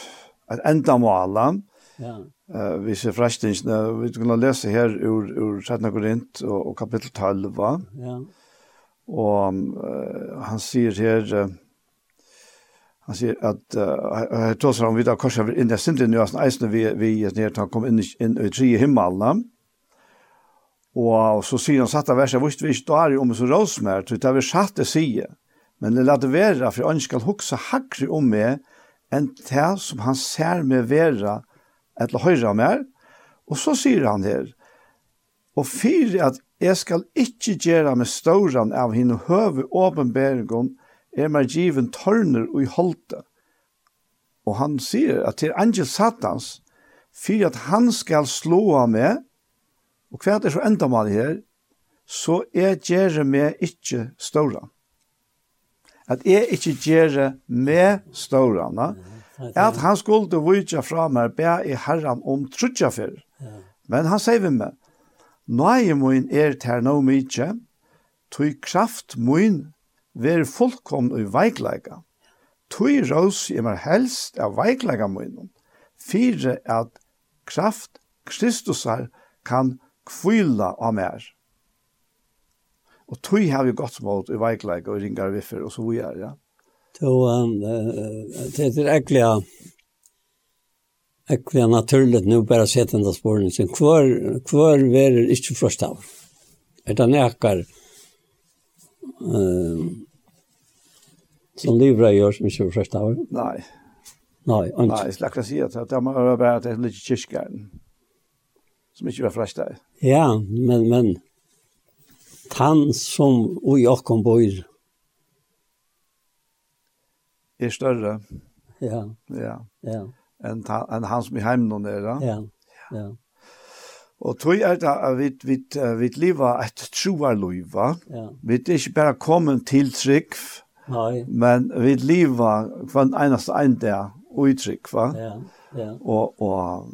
en enda målen, Ja. Eh vi ser frestingen vi ska läsa här ur ur 13 Korint och, och kapitel 12. Ja. Och uh, han säger här uh, han säger att uh, jag tror så om vi då över in där synd nu alltså eisen vi vi ner tar kom in in i tre himmelen. Och så säger han satta verset visst vi står om så rosmär så det har vi satt sige. Men det låter vara för han ska huxa hackre om med en tär som han ser med vera eller høyre mer, og så sier han her, og fyrir at jeg skal ikke gjøre med ståren av henne høve åpenberingon, er meg given tørner og i holdte. Og han sier at til angel satans, fyrir at han skal slåa med, og hva er det så enda mal her, så er gjere meg ikke ståren. At jeg ikke gjere med ståren, mm at han skulle vujtja fra meg, be i herran om trutja fyr. Ja. Men han sier vi meg, Nøye min er ter no mykje, tui kraft min ver fullkomn og veikleika. Tui rås i mer helst av veikleika min, fire at kraft Kristusar kan kvila av mer. Og tui har vi godt mot i veikleika og ringar viffer og så vi er, ja. Så det är äckliga äckliga naturligt nu bara sett den där spåren sen kvar kvar är inte först av. Det näkar ehm som lever gör som inte först av. Nej. Nej, och Nej, slack att säga att det har bara det lite kyrkan. Som inte var först av. Ja, men men han som och jag kom bor er større. Ja. Ja. Ja. En en han som i hem någon där. Ja. Ja. ja. Og tog er det at vi, vi, vi lever et troarliv, va? Ja. Vi er ikke bare kommet til trygg, Nei. men vi lever hver eneste en der uttrykk, va? Ja, ja. Og, og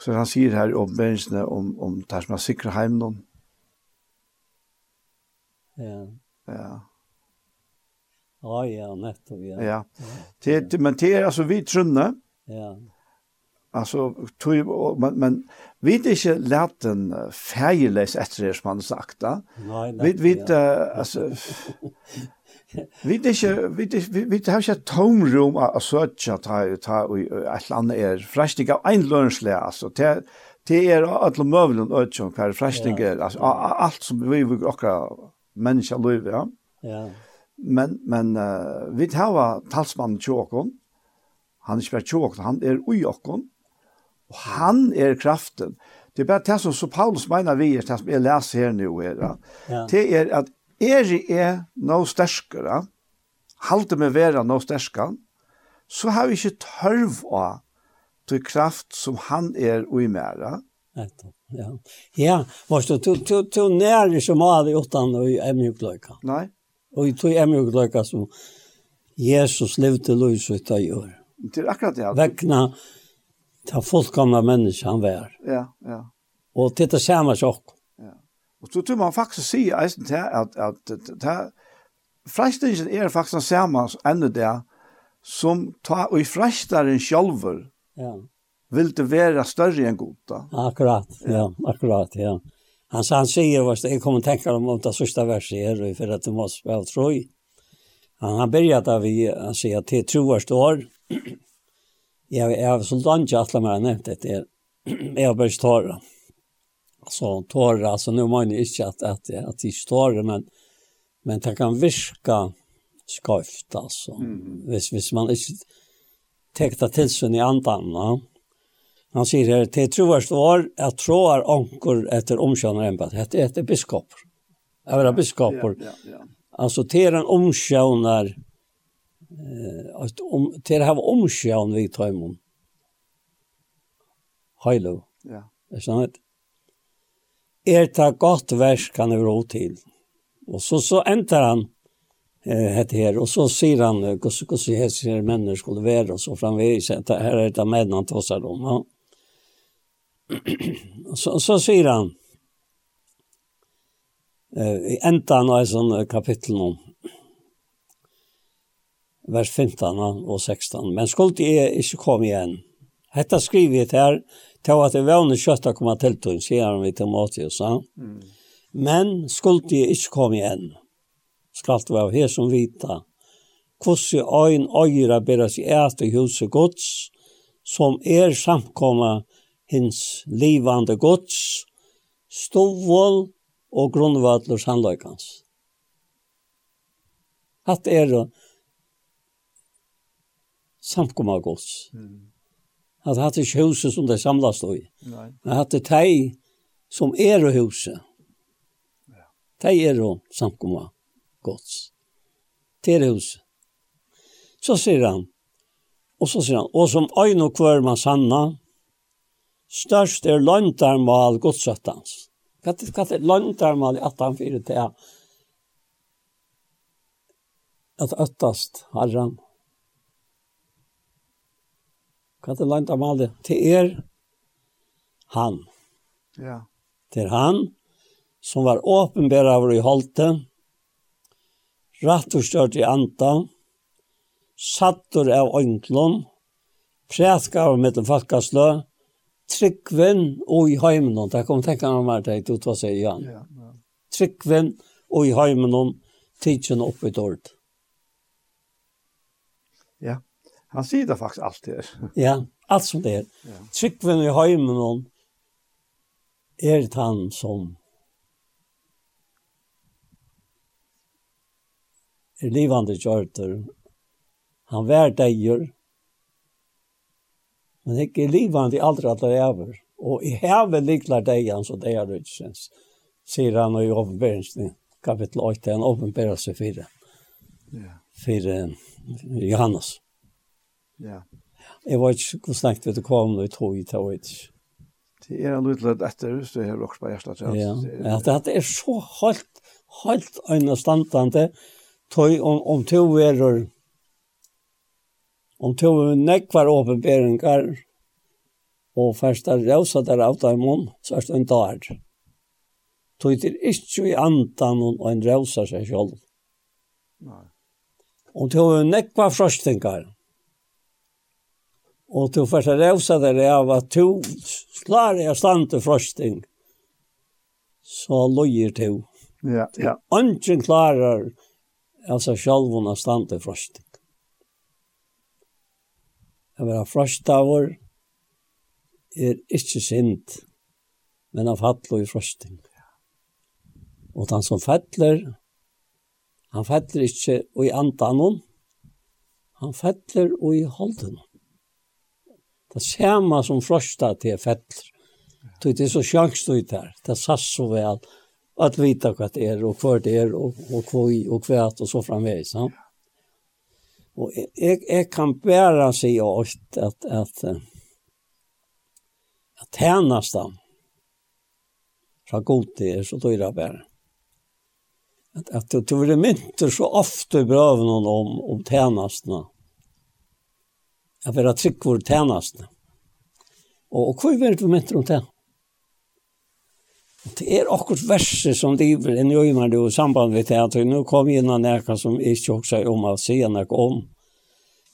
så han sier her om åpenbæringene om, om det som er sikre hjemme Ja. Ja. Ja, ja, nettopp, ja. Ja. Det, men det er altså vi trunne. Ja. Altså, tog men men vi det inte läten färglös etter det som man sagt där. Nej, nej. Vi vi altså, vi er ikke, vi det vi det har ju ett tomrum att söka ta ta et eller annet er frestning av en lunchläs altså. det det er alle är alla möbler och ötjon per frästigt alltså alt som vi vi akkurat människa liv ja. Ja. Men, men uh, vi tar talsmannen tjåkon. Han er ikke bare tjåkon, han er ujåkon. Og han er kraften. Det er bare det som så Paulus mener vi er, det som jeg leser her nå her. Ja. Det er at er jeg er noe sterskere, halte meg være noe sterskere, så har vi ikke tørv av til kraft som han er ui mer. mæra. Ja, ja. Måste, du, du, du nærer som av i åttan og i emjukløyka. Nei. Og i tog jeg må løyka som Jesus levde løys ut av jord. Det er akkurat det. Vekna ta fullkomna menneske han var. Ja, ja. Og til det samme sjokk. Ja. Og så tror man faktisk si eisen til at, at, at, at frestingen er faktisk den samme enda det som ta, og i frestaren sjálfur ja. vil det være større enn god. Akkurat, ja, akkurat, ja. Han, han sier, vad jeg kommer tänka om åtta sista her, og för att du måste spille tro. Han har börjat av vi han sier, att det tror står. Jag är så soldat jag det mer nämnt det är har börjar tåra. Så tåra alltså nu jeg inte att att at det står men men det kan viska skavt alltså. Hvis, Vis man inte täckta til sig i andan. Ja. Han sier her, til troverst år, jeg tror anker etter omkjønner embed, etter, etter biskoper. Jeg vil ha biskoper. Ja, ja, ja. Altså, til er en omkjønner, eh, om, til er her omkjønner vi tar imot. Heilo. Ja. Er sant? Er det godt vers kan jeg ro til. Og så, så enter han eh, hette her, og så sier han hvordan hese her menn skulle være, og så framvis, her er det menn han tåser om. Han, så, så sier han, i enda av en sånn kapittel nå, vers 15 og 16. Men skuld jeg ikke komme igjen. Hetta skriver jeg til her, til at jeg vanlig kjøtt å komme til tog, sier han vi til Matius. Mm. Men skuld jeg ikke komme igjen. Skal det være her som vita. Hvordan øyn øyre bærer seg et i huset gods, som er samkommet hins livande gods, stovål og grunnvadler sannløykans. Hatt er samkomma gods. Mm. At hatt er ikke huset som det samlas då i. Men hatt er teg som er huset. Ja. Teg er samkomma gods. Til huset. Så sier han, og så sier han, og som øyne og kvør man sanna, størst er løntarmal godsettans. Hva er det løntarmal i 1804 til er? At øttast herren. Hva er det løndarmal til er? Han. Ja. Til han som var åpenbæra av i holte, rett og størt i anta, sattur av øynglom, prætka av mittenfalkaslø, tryggven og i heimen. Det kommer tänka meg mer til till vad säger han. Ja, ja. Tryggven og i heimen tidsen opp i dörd. Ja, han sier det faktiskt det. ja, allt som det er. Ja. Tryggven og i heimen er det han som er livande kjørter. Han vær deier, Men jeg er livende aldri at det er Og i heve likler deg så det er det ikke synes, Sier han i åpenbæringen, kapittel 8, han åpenbærer seg 4. Ja. 4, Johannes. Ja. Jeg var ikke hvor snakket vi til kom når vi tog i tog ikke. Det er en liten etter, hvis du har også på hjertet. Ja, ja det er så helt, helt øynestandende. Tøy om, om to verer om to nekvar åpenberingar og færsta rausa der av dem om, så er det en dag. Tog til ikke i andan og en rausa seg selv. Nei. Og to nekvar frostingar. Og to færsta rausa der av at to slare jeg stande frosting, så lojer to. Ja, ja. Ønsken klarar altså seg sjálf og stande frosting at være frøstavur er ikke sint, men av hattlo i frøsting. Og han som fettler, han fettler ikke i andanon, han fettler i holden. Det samme som frøsta til fettler. Det er så sjans du der, det sass så vel, at vita hva det er, og hva det er, og hva og hva, og så framveis. Ja? Och jag, jag kan bära sig åt att, att, att, att tjänas dem. Så god det är så dyra bär. Att, att du, tror det mynter så ofta i brövnen om, om tjänasna. Att ha trygg vår tjänasna. Och, och hur är du mynter om tjänasna? Det er akkurat verset som driver en øyne i samband med teater. Nå kom inn av nærkene som ikke også om å si noe om.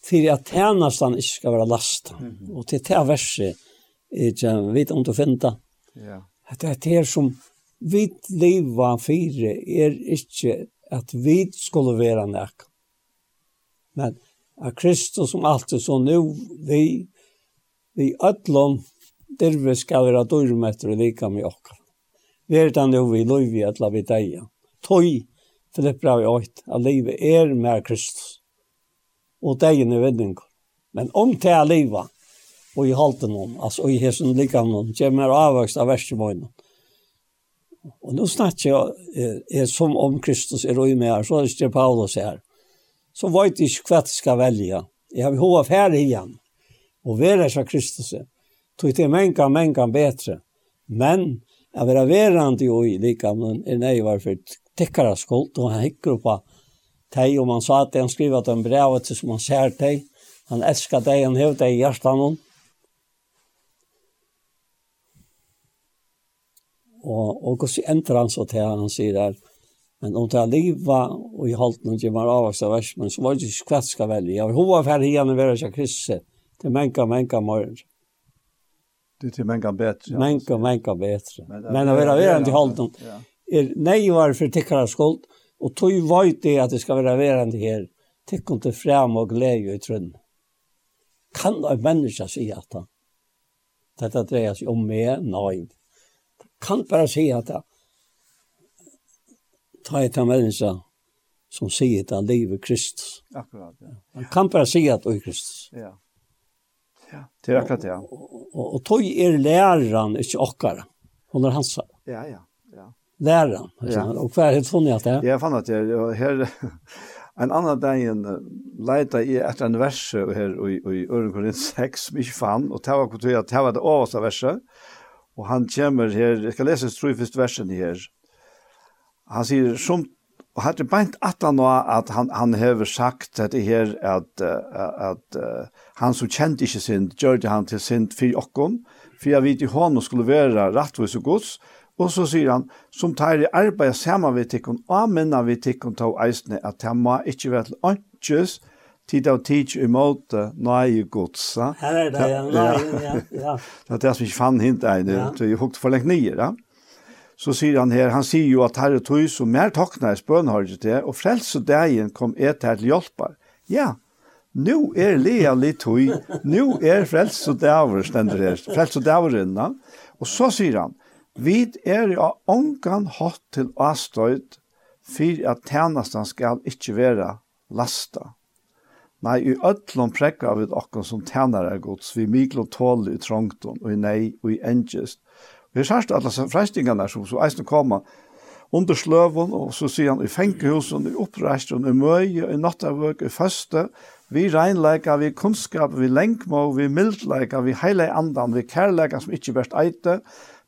For at tjenesten ikke skal være last. Mm -hmm. Og til det verset, ikke vet om du finner det. Det er det som vi lever fire, er ikke at vi skulle være noe. Men at Kristus som alltid så nå, vi, vi ødlom, der vi skal være dyrmetter og lika med oss. Verdan nu vi lov i at la vi deia. Toi, Filippra vi oit, a livet er med Kristus. Og deien er vending. Men om til a liva, og i halten hon, altså i hesen likam hon, kjemmer avvokst av versemoinen. Og nå snakker jeg er, som om Kristus er og med her, så er det Paulus her. Så vet jeg ikke hva jeg skal velge. Jeg har hova her igjen. Og være seg Kristus. Tog til menka, menka bedre. Men Jeg var verand jo i likamnen, er nei var for tekkara skuld, og han hikker på teg, og man sa at han skriver at han brevet til som han ser teg, han elskar deg, han hev deg i hjertan hon. Og, og hvordan endrar han så til han sier der, men om det er livet, og i halten og gjemmer avvaks av vers, men så var det ikke skvætt skal velge. Jeg vil hova færre igjen og være seg krisse, til menka, menka morgen. Det till mänga bättre. Mänga mänga bättre. Men att vara värande i hållen. Är nej var för tickar skuld och tog vart det att det ska vara värande här. Tick inte fram och glädje i trön. Kan en människa säga att han detta drejer sig om mer? Nej. Kan bara säga att ta ett av människa som säger att han lever Kristus. Akkurat, ja. Han kan bara säga att han är Kristus. Ja. Ja, det är akkurat det. Ja. Och, och, och tog er läraren, ikke okkara. Hun er hans. Ja, ja, ja. Läraren. Ja. Och er det funnet at det? Jag fann att jag, här, en annan dag en leita i ett en vers här i, i Örenkåren 6 som ikke fann. Och det var att det var det overste verset. Och han kommer här, jag ska läsa den första versen här. Han sier, som Og hadde beint at han nå at han, han hever sagt dette her at, uh, at, uh, han som kjente ikke synd, gjør det han til synd for okken, for jeg vet i hånden skulle være rettvis og gods, og så sier han, som tar i arbeid sammen ved tikkene, og minner ved tikkene til eisene, at han må ikke være til åndkjøs, tid av tid i imot nøye gods. Her er det, ja. Ja, ja. Det er det som ikke fann hint deg, det er jo hukt for lengt nye, ja så sier han her, han sier jo at herre tog som mer takna i spønhåret til, og frelse dagen kom et her til hjelpar. Ja, nu er lea litt tog, nu er frelse dagen, stender her, frelse dagen, og så sier han, vi er jo ångan hatt til avstøyt, for at tjenestene skal ikke være lasta. Nei, i ødlom prekka vi okken som tjenere gods, vi miklo tål i trangton, og i nei, og i engest, Vi har sagt alle frestingene som så eisen kommer under sløven, og så sier han i fengehusen, i oppresten, i møye, i nattavøk, i første, vi regnleika, vi kunnskap, vi lengmå, vi mildleika, vi heile andan, vi kærleika som ikkje best eite,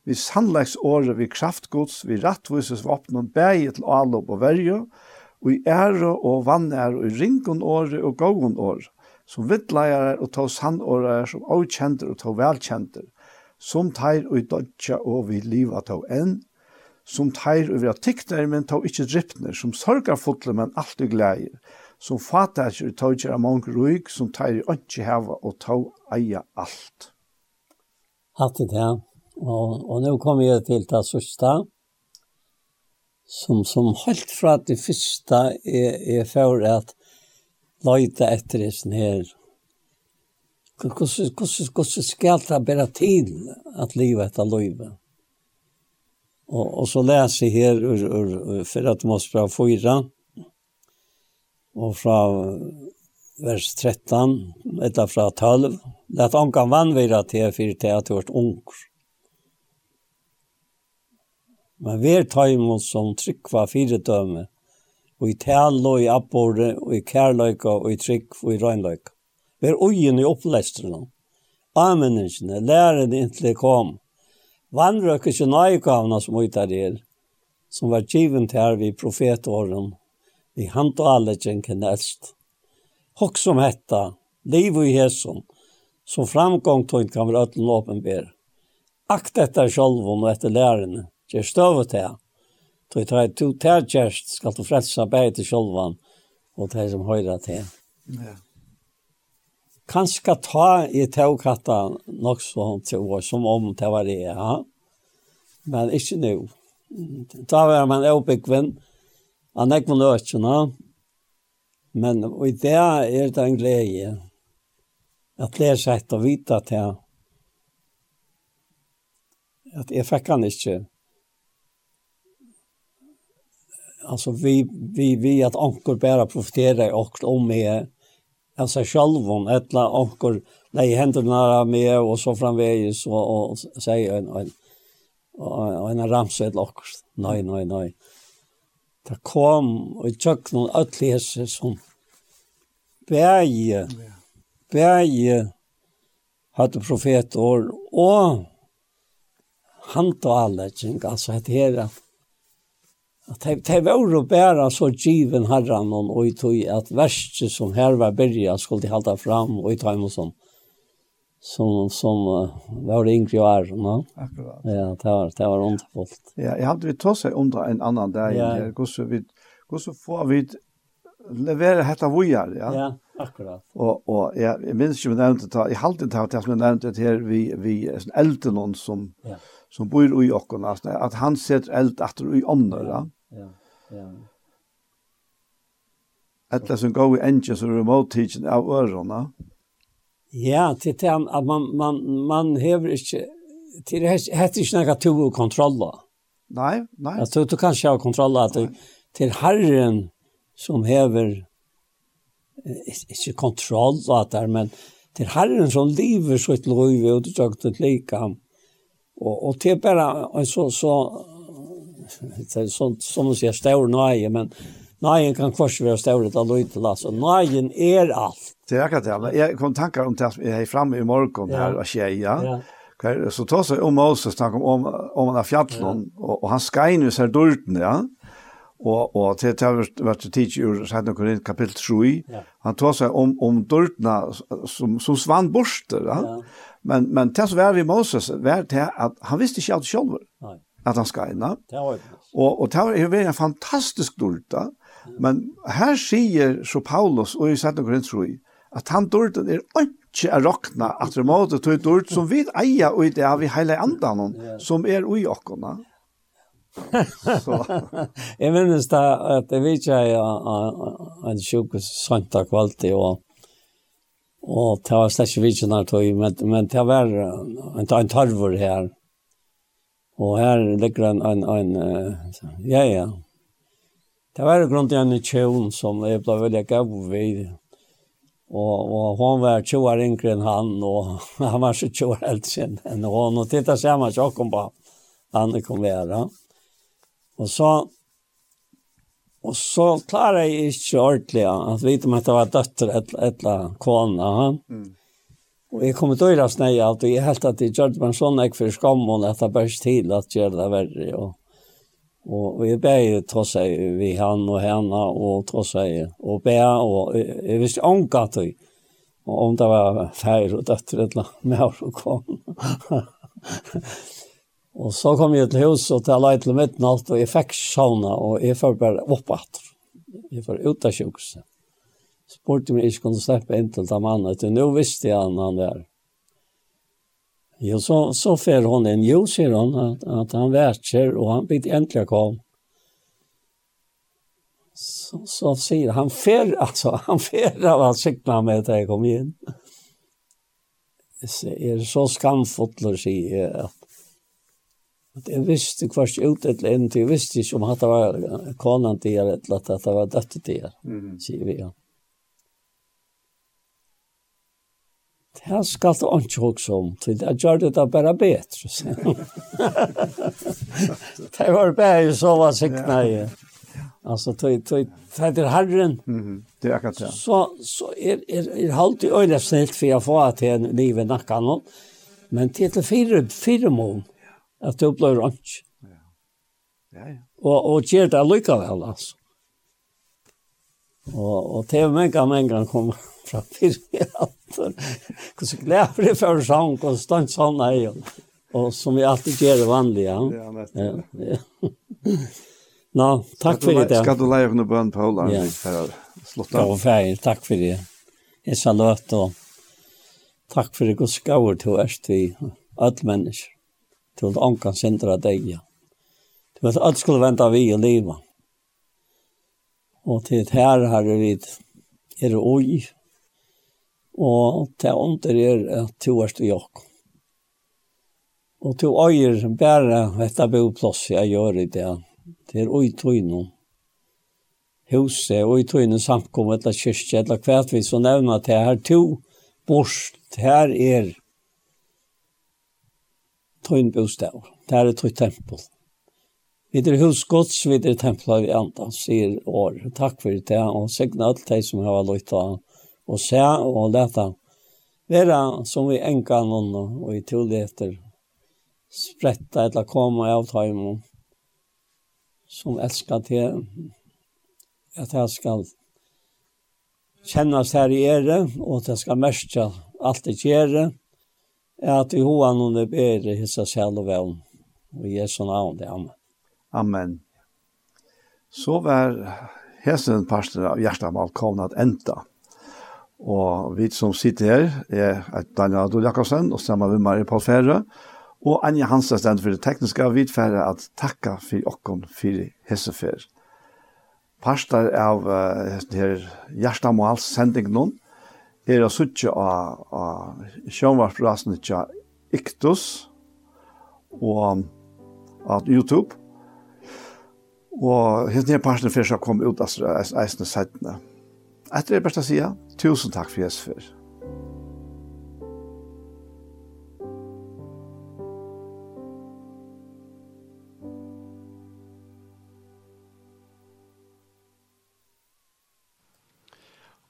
vi sannleiksåre, vi kraftgods, vi rattvises og bæge til alop og verje, og i ære og vannære, og i ringen åre og gågen åre, som vittleier og tog sannåre som avkjenter og tog velkjenter, som teir og dødja og vi liva tå enn, som teir og vera tikner, men tå ikkje drippner, som sorgar fotle, men alt er gleir, som fatar ikkje tå ikkje av mange ruik, som teir og ikkje heva og tå eia alt. Hatt det her, og, og nå kommer jeg til det sørste, som, som helt fra det første er, er for at løyta etter det her hvordan skal det bare til at livet etter livet? Og, og så leser jeg her ur, ur, ur Feratmos fra 4, og fra vers 13, etter fra 12, at ångan vannvira til for til at vårt ung. Men vi tar imot som var fire døme, og i tal og i og i kærløyka, og i trykk og i røgnløyka. Vær ugen i opplestrene. Avmenningene, lærerne inntil det kom. Vannrøkker ikke nøyekavene som ut er, som var givet her ved profetåren, i alle kjenken elst. Hokk som hetta, liv og hesson, som framgång tog kan vi øtlen åpenber. Akt etter sjolvun og etter lærerne, gjør støvet til. Tog tar to tærkjerst, skal du frelsa bæg til sjolvan og til som høyra til. Ja kanskje ta i togkatta nok så til år, som om det var det, ja. Men ikke nå. Da var man oppbyggven, han er ikke løsene, men i det er det en glede at det er sett å vite til at jeg fikk han ikke altså vi, vi, vi at anker bare profiterer om meg av seg selv sjálvon, etla onkur lei hendurna av meg og så framvegis og, og, og seg en, en, en, en ramse et okkur. Nei, nei, nei. Det kom og jeg tjøk noen ötli som bæge, bæge hadde profetår og handalegging, altså hette her at At det, det var jo bare så given herren og i tog at verset som her var börja skulle halda fram og i tog og som Som, som uh, var det yngre år, no? Akkurat. Ja, det var, det var underfullt. Ja, jeg hadde vi tog seg under en annan dag. Ja. Hvordan vi, hvordan får vi levera hetta vojar, ja. Ja, akkurat. Og og ja, jeg minns jo nevnte ta, jeg halte ta til som jeg nevnte her vi vi en äldre någon som ja. som bor i okkon, at han ser eld etter i ånder, ja. Ja, ja. Alla som går i engine så är mottidsen av ørene. Ja, det är att man man man hever inte till det heter inte några två kontroller. Nej, nej. Alltså du kan själv kontrollera att til Herren som häver ikke kontroll att där men till Herren som lever så et lov och det tjukt ett likam. Och och det bara så så det är sånt som man säger stor nöje, men nöjen kan kanske vara stor att alla ut till alltså. Nöjen är allt. Det är akkurat det. Jag kom tankar om det jag är framme i morgon här och tjeja. Ja. Kvar så tar sig om Moses tanke om om han här fjällen och, och han ska in så dulten, ja. Och och till till vart teach ur sjätte Korint kapitel 3. Ja. Han tar sig om om dultna som som svann borster, ja. ja. Men men så var vi Moses, var det att han visste inte allt själv. Nej at han skal inn. Og, og det är en fantastisk dulta. Men her sier så Paulus og i Sankt Korinthsroi at han dulten er ikke att rockna at det måste ta dult som vi eja och det har vi hela andan som er ui ockorna. jeg minnes da at jeg det vet jag en sjuk söndag kvalitet og og det var slash ikke tog men men det var en en tarvor her Og her ligger en, en, en ja, ja. Det var grunn til en tjøvn som jeg ble veldig gav ved. Og, og hun var 20 år yngre enn han, og han var så 20 år eldre enn hun. Og tittet sammen så kom på han kom være. Og så, og så klarer jeg ikke ordentlig at vite om at det var døtter et, et eller, annet kone. Mm. Og jeg kom til å gjøre snøy alt, og jeg helt at jeg gjør det med en sånn ikke for skam, og at jeg bare til at gjør det verre. Og, og, og jeg ber jo ta seg vi han og henne, og ta seg og be, og jeg, jeg visste ikke at jeg, og om det var feir og døtter et eller annet med å komme. og så kom jeg til hus og til jeg til midten alt, og jeg fikk sauna, og jeg får bare opp at. Jeg får ut av sjukhuset spurte meg ikke kunne slippe inn til den mannen, til nå visste jeg han han der. Jo, så, så fer hun inn, jo, sier hun, at, at han værtjer, og han blir endelig kom. Så, så sier han fer, altså, han fer av at sikna med til jeg kom inn. Jeg er så skamfotler, sier jeg, at at jeg visste kvart ut et eller annet, jeg visste ikke om at det var konan til eller at det var døttet til mm. sier vi. Ja. Det skal du ikke huske om, til jeg gjør det da bare bedre. det var bare så var sikna i. Alltså det tog herren. Mm, Det är akkurat det. Så så är är är halt i öle snilt för jag får att en liv i nacken Men till till fyra fyra mån att det blir ranch. Ja. Ja ja. Och och ger det lucka väl alltså. Och och det mänga mänga kommer från fyra. Hvordan gleder jeg for sånn, konstant sånn er jo. Og som vi alltid gjør vanlig, ja. Ja, nettopp. Nå, takk for det. Skal du leie noe bønn, Paul? Ja. Slutt av. Takk for det. Jeg sa løt, og takk for det gods gaver til erst vi alle mennesker. Til at ånkan sindra deg, ja. Til at alt skulle vente vi i livet. Og til et herre har vi er oi, og til under er at to er stå jokk. Og til øyer bare dette boplass jeg gjør i det. Det er oi tøyne. Huset, oi tøyne samkommet, eller kyrkje, eller hvert vi så nevner at det her to borst, her er tøyne bostav. Det er tøy tempel. Vi er husgods, vi er tempel av andre, sier år. Takk for det, og segna alt de som har lyttet av og se og leta vera som vi enka noen og i troligheter spretta eller koma av taim som elskar til at jeg skal kjennes her i ere og at jeg skal merkja alt det gjere er at vi hoa noen det bedre hissa selv og vel og i Jesu navn det Amen. Amen. Så var hesten parsten av hjertet av enda. Og vi som sitter her er Daniel Adol Jakobsen og sammen med Marie Paul Fære. Og Anja Hansen stendt for det tekniske og vidfære at takka for okken for hessefær. Parster av uh, her Gjersta sending noen er å suttje av, av sjønvarprasen til Iktus og av YouTube. Og henne her parsten først har kommet ut av eisene settene. Etter det beste å si, tusen takk for Jesus før.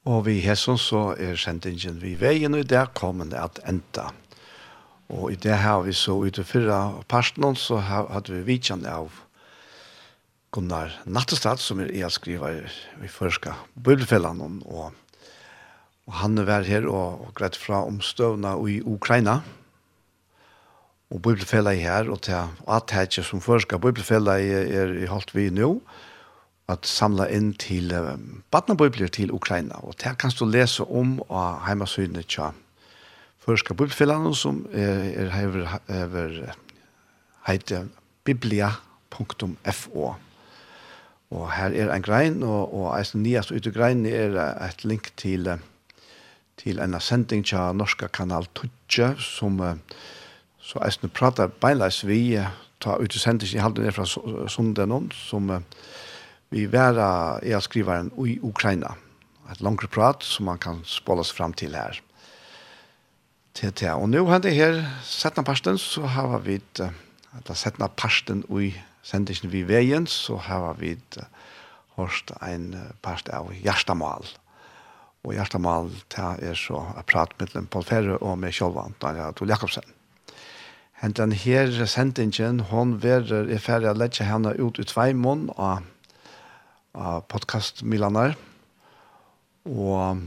Og vi hesson så er sendingen vi veien, og i det kommer det at enda. Og i det har vi så ute utenfor parten, så hadde vi vidtjent av Gunnar Nattestad, som er jeg skriver i første Bibelfellan om, og, og han er vært her og, og greit fra omstøvna i Ukraina, og Bibelfellan er her, og til atetje som første Bibelfellan er, er i holdt vi nå, at samla inn til um, badnabibler til Ukraina, og det kan du lese om av heimasynet til første Bibelfellan, som er, er hever, hever heite biblia.fo. Og her er en grein, og, og eisen nyast ute grein er et link til, til en sending til norska kanal Tudje, som så eisen prater beinleis vi, ta ute sending i halden fra sunden som vi vera er skrivaren i Ukraina. Et langre prat som man kan spåles fram til her. TTA. Og nå hender her, 17. parsten, så har vi et, et 17. parsten i Ukraina sendingen vi veien, så har vi hørt en part av Gjerstamal. Og Gjerstamal er så a prat med Paul Ferre og med Kjolvan, Daniel Adol Jakobsen. Hentan her sendingen, hon verer i ferie å legge henne ut i tveimån av, av podcastmilaner. Og,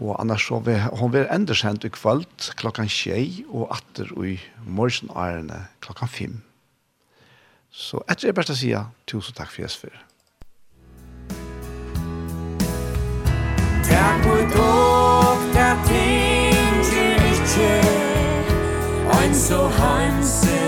og annars så, vi, hon enda sendt i kvöld klokkan tjei og atter i morgenærene klokkan fem. Så etter det beste best å si tusen takk for Jesper. Takk for dog, takk ting til ikke, ein så hansen.